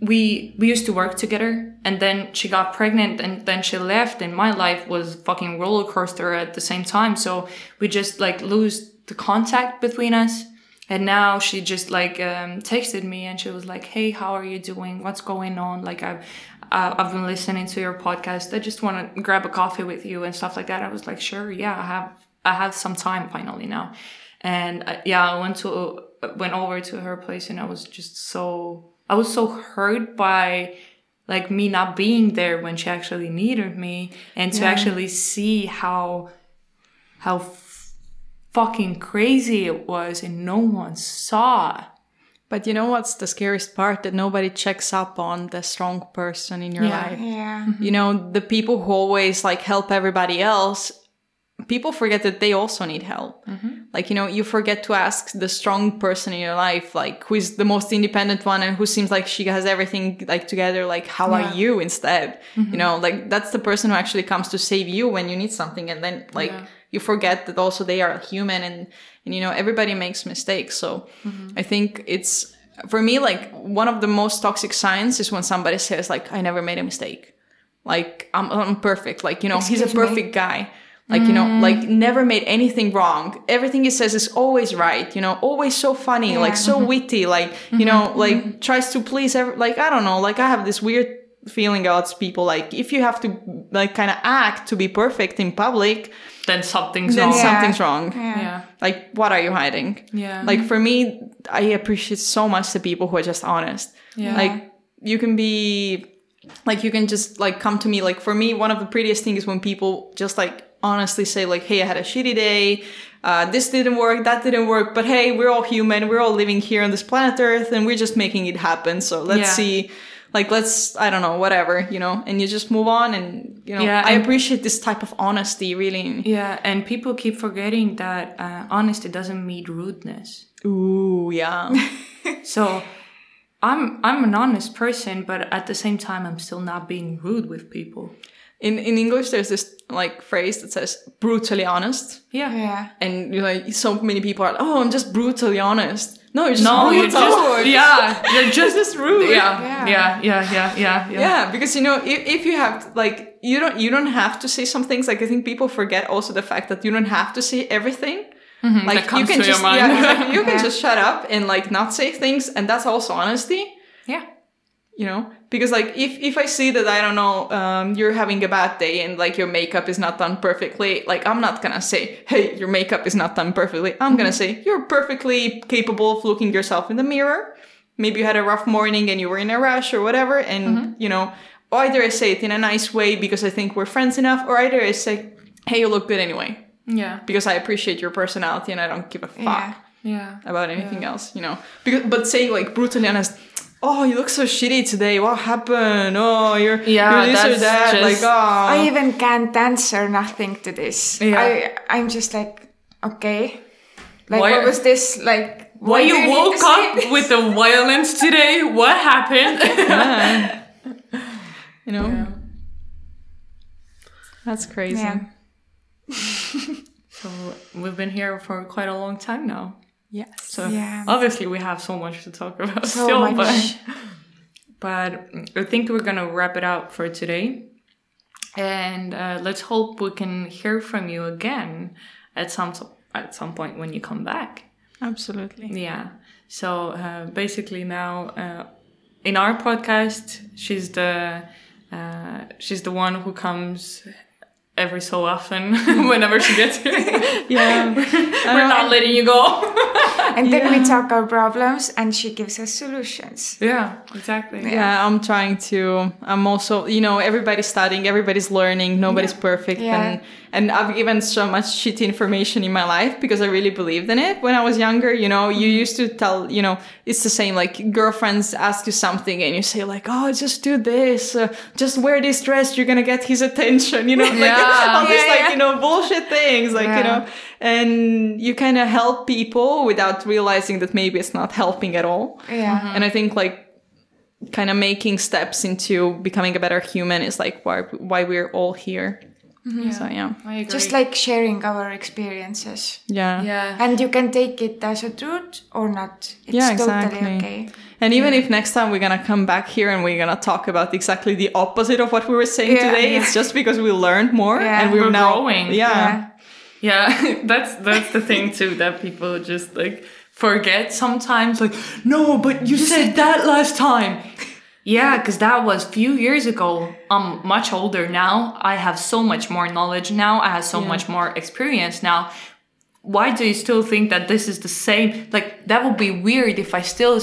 S1: we we used to work together and then she got pregnant and then she left and my life was fucking roller coaster at the same time. So we just like lose the contact between us and now she just like um, texted me and she was like hey how are you doing? What's going on? Like i've uh, i've been listening to your podcast. I just want to grab a coffee with you and stuff like that. I was like sure yeah i have i have some time finally now. And uh, yeah i went to went over to her place and i was just so i was so hurt by like me not being there when she actually needed me and to actually see how how fucking crazy it was and no one saw
S3: But you know what's the scariest part? That nobody checks up on the strong person in your
S1: Yeah.
S3: life.
S2: Yeah. Mm-hmm.
S3: You know, the people who always like help everybody else, people forget that they also need help. Mm-hmm. Like, you know, you forget to ask the strong person in your life, like who is the most independent one and who seems like she has everything like together, like how
S2: Yeah.
S3: are you instead? You mm-hmm. know, like that's the person who actually comes to save you when you need something. And then like
S1: Yeah.
S3: You forget that also they are human and, and you know, everybody makes mistakes. So mm-hmm. I think it's, for me, like one of the most toxic signs is when somebody says like, I never made a mistake. Like I'm, I'm perfect. Like you know he's a
S2: Excuse me?
S3: perfect guy. Like you know mm. like never made anything wrong. Everything he says is always right you know always so funny like
S2: Yeah.
S3: so witty like you mm-hmm. know like mm-hmm. tries to please every, like i don't know like i have this weird feeling about people like if you have to like kind of act to be perfect in public
S1: then something's
S3: then
S1: wrong.
S2: Yeah.
S3: something's wrong.
S2: Yeah.
S1: yeah.
S3: Like what are you hiding?
S1: Yeah.
S3: Like for me i appreciate so much the people who are just honest.
S1: Yeah.
S3: like you can be like you can just like come to me like for me one of the prettiest things is when people just like honestly say like hey i had a shitty day. Uh, this didn't work that didn't work but hey we're all human. We're all living here on this planet earth and we're just making it happen. So let's
S1: Yeah.
S3: see like let's i don't know whatever you know and you just move on and you know
S1: Yeah,
S3: i appreciate this type of honesty really
S1: yeah and people keep forgetting that uh, honesty doesn't mean rudeness
S3: ooh yeah
S1: So I'm I'm an honest person, but at the same time I'm still not being rude with people.
S3: in in english there's this like phrase that says brutally honest
S1: Yeah.
S2: Yeah.
S3: and you know, like so many people are like, oh, I'm just brutally honest. No, you're just
S1: No, you're just yeah, you're just
S3: just rude.
S1: yeah,
S2: Yeah.
S1: yeah, yeah, yeah, yeah, yeah.
S3: Yeah, because you know, if, if you have like you don't you don't have to say some things. Like I think people forget also the fact that you don't have to say everything. Like
S1: Mm-hmm. that comes
S3: you can
S1: to your
S3: just
S1: mind.
S3: yeah, exactly. you can
S2: Yeah.
S3: just shut up and like not say things, and that's also honesty.
S1: yeah.
S3: You know, because like if if I see that I don't know um, you're having a bad day and like your makeup is not done perfectly, like I'm not gonna say, hey, your makeup is not done perfectly. I'm gonna say you're perfectly capable of looking yourself in the mirror. Maybe you had a rough morning and you were in a rush or whatever, and you know, either I say it in a nice way because I think we're friends enough, or either I say, hey, you look good anyway
S1: Yeah.
S3: because I appreciate your personality and I don't give a fuck
S2: Yeah.
S1: Yeah.
S3: about anything else, you know. Because, but saying like brutally honest, oh, you look so shitty today. What happened? Oh, you're
S1: Yeah,
S3: you're this or that.
S1: just-
S3: like, oh,
S2: I even can't answer nothing to this.
S1: Yeah.
S2: I I'm just like, okay. Like
S1: Why-
S2: what was this like
S1: Why
S2: do
S1: you woke up
S2: this?
S1: with the violence today? What happened?
S3: yeah. you know, that's crazy.
S2: Yeah.
S1: so we've been here for quite a long time now.
S3: Yes.
S1: So
S2: Yeah.
S1: obviously we have so much to talk about
S2: So
S1: still,
S2: much.
S1: but but I think we're gonna wrap it up for today. And uh, let's hope we can hear from you again at some at some point when you come back.
S3: Absolutely.
S1: Yeah. So uh, basically now uh, in our podcast, she's the uh, she's the one who comes every so often whenever she gets here.
S3: Yeah.
S1: We're um, not letting you go.
S2: And then we talk our problems and she gives us solutions.
S1: yeah, exactly.
S3: yeah, I'm trying to. I'm also, you know, everybody's studying, everybody's learning, nobody's perfect,
S2: Yeah.
S3: and and I've given so much shitty information in my life because I really believed in it when I was younger. You know, you used to tell, you know, it's the same. Like girlfriends ask you something and you say like, oh, just do this, uh, just wear this dress, you're gonna get his attention. You know, like
S1: Yeah.
S3: all these
S2: Yeah,
S3: like
S2: yeah.
S3: you know bullshit things, like you know, and you kind of help people without realizing that maybe it's not helping at all.
S2: Yeah.
S3: And I think like kind of making steps into becoming a better human is like why why we're all here. Mm-hmm. So yeah.
S1: I agree.
S2: Just like sharing our experiences.
S3: Yeah.
S1: yeah.
S2: And you can take it as a truth or not. It's
S3: Yeah,
S2: totally
S3: exactly.
S2: okay.
S3: And even if next time we're gonna come back here and we're gonna talk about exactly the opposite of what we were saying
S2: Yeah,
S3: today,
S2: yeah.
S3: it's just because we learned more
S2: Yeah.
S3: and we're,
S1: We're
S3: now
S1: growing.
S3: Yeah.
S2: Yeah.
S1: Yeah, that's that's the thing too that people just like forget sometimes. Like, no, but you said that last time. Yeah, because that was few years ago. I'm much older now. I have so much more knowledge now. I have so much more experience now. Why do you still think that this is the same? Like that would be weird if I still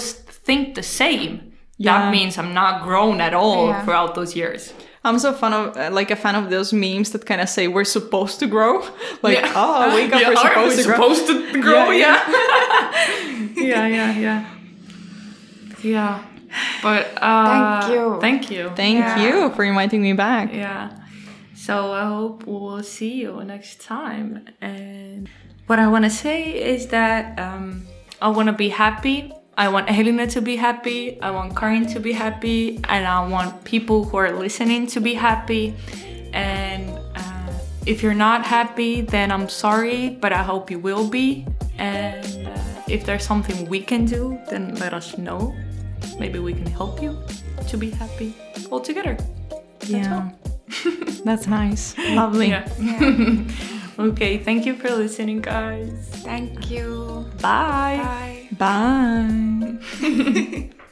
S1: think the same.
S3: Yeah.
S1: That means I'm not grown at all
S2: Yeah.
S1: throughout those years.
S3: I'm so fun of uh, like a fan of those memes that kind of say we're supposed to grow. Like,
S1: Yeah.
S3: oh, wake up,
S1: Yeah,
S3: we're
S1: are
S3: supposed
S1: we
S3: to grow.
S1: supposed to grow?
S3: Yeah,
S1: Yeah. Yeah, yeah, yeah. Yeah. But uh
S2: Thank you.
S1: Thank you.
S3: Thank
S2: Yeah.
S3: you for inviting me back.
S1: yeah. So I hope we'll see you next time. And what I want to say is that um, I want to be happy. I want Helina to be happy. I want Karin to be happy. And I want people who are listening to be happy. And uh, if you're not happy, then I'm sorry, but I hope you will be. And uh, if there's something we can do, then let us know. Maybe we can help you to be happy all together. That's all.
S3: That's nice. Lovely.
S1: Yeah. okay, thank you for listening, guys.
S2: Thank you.
S1: Bye.
S2: Bye.
S3: Bye.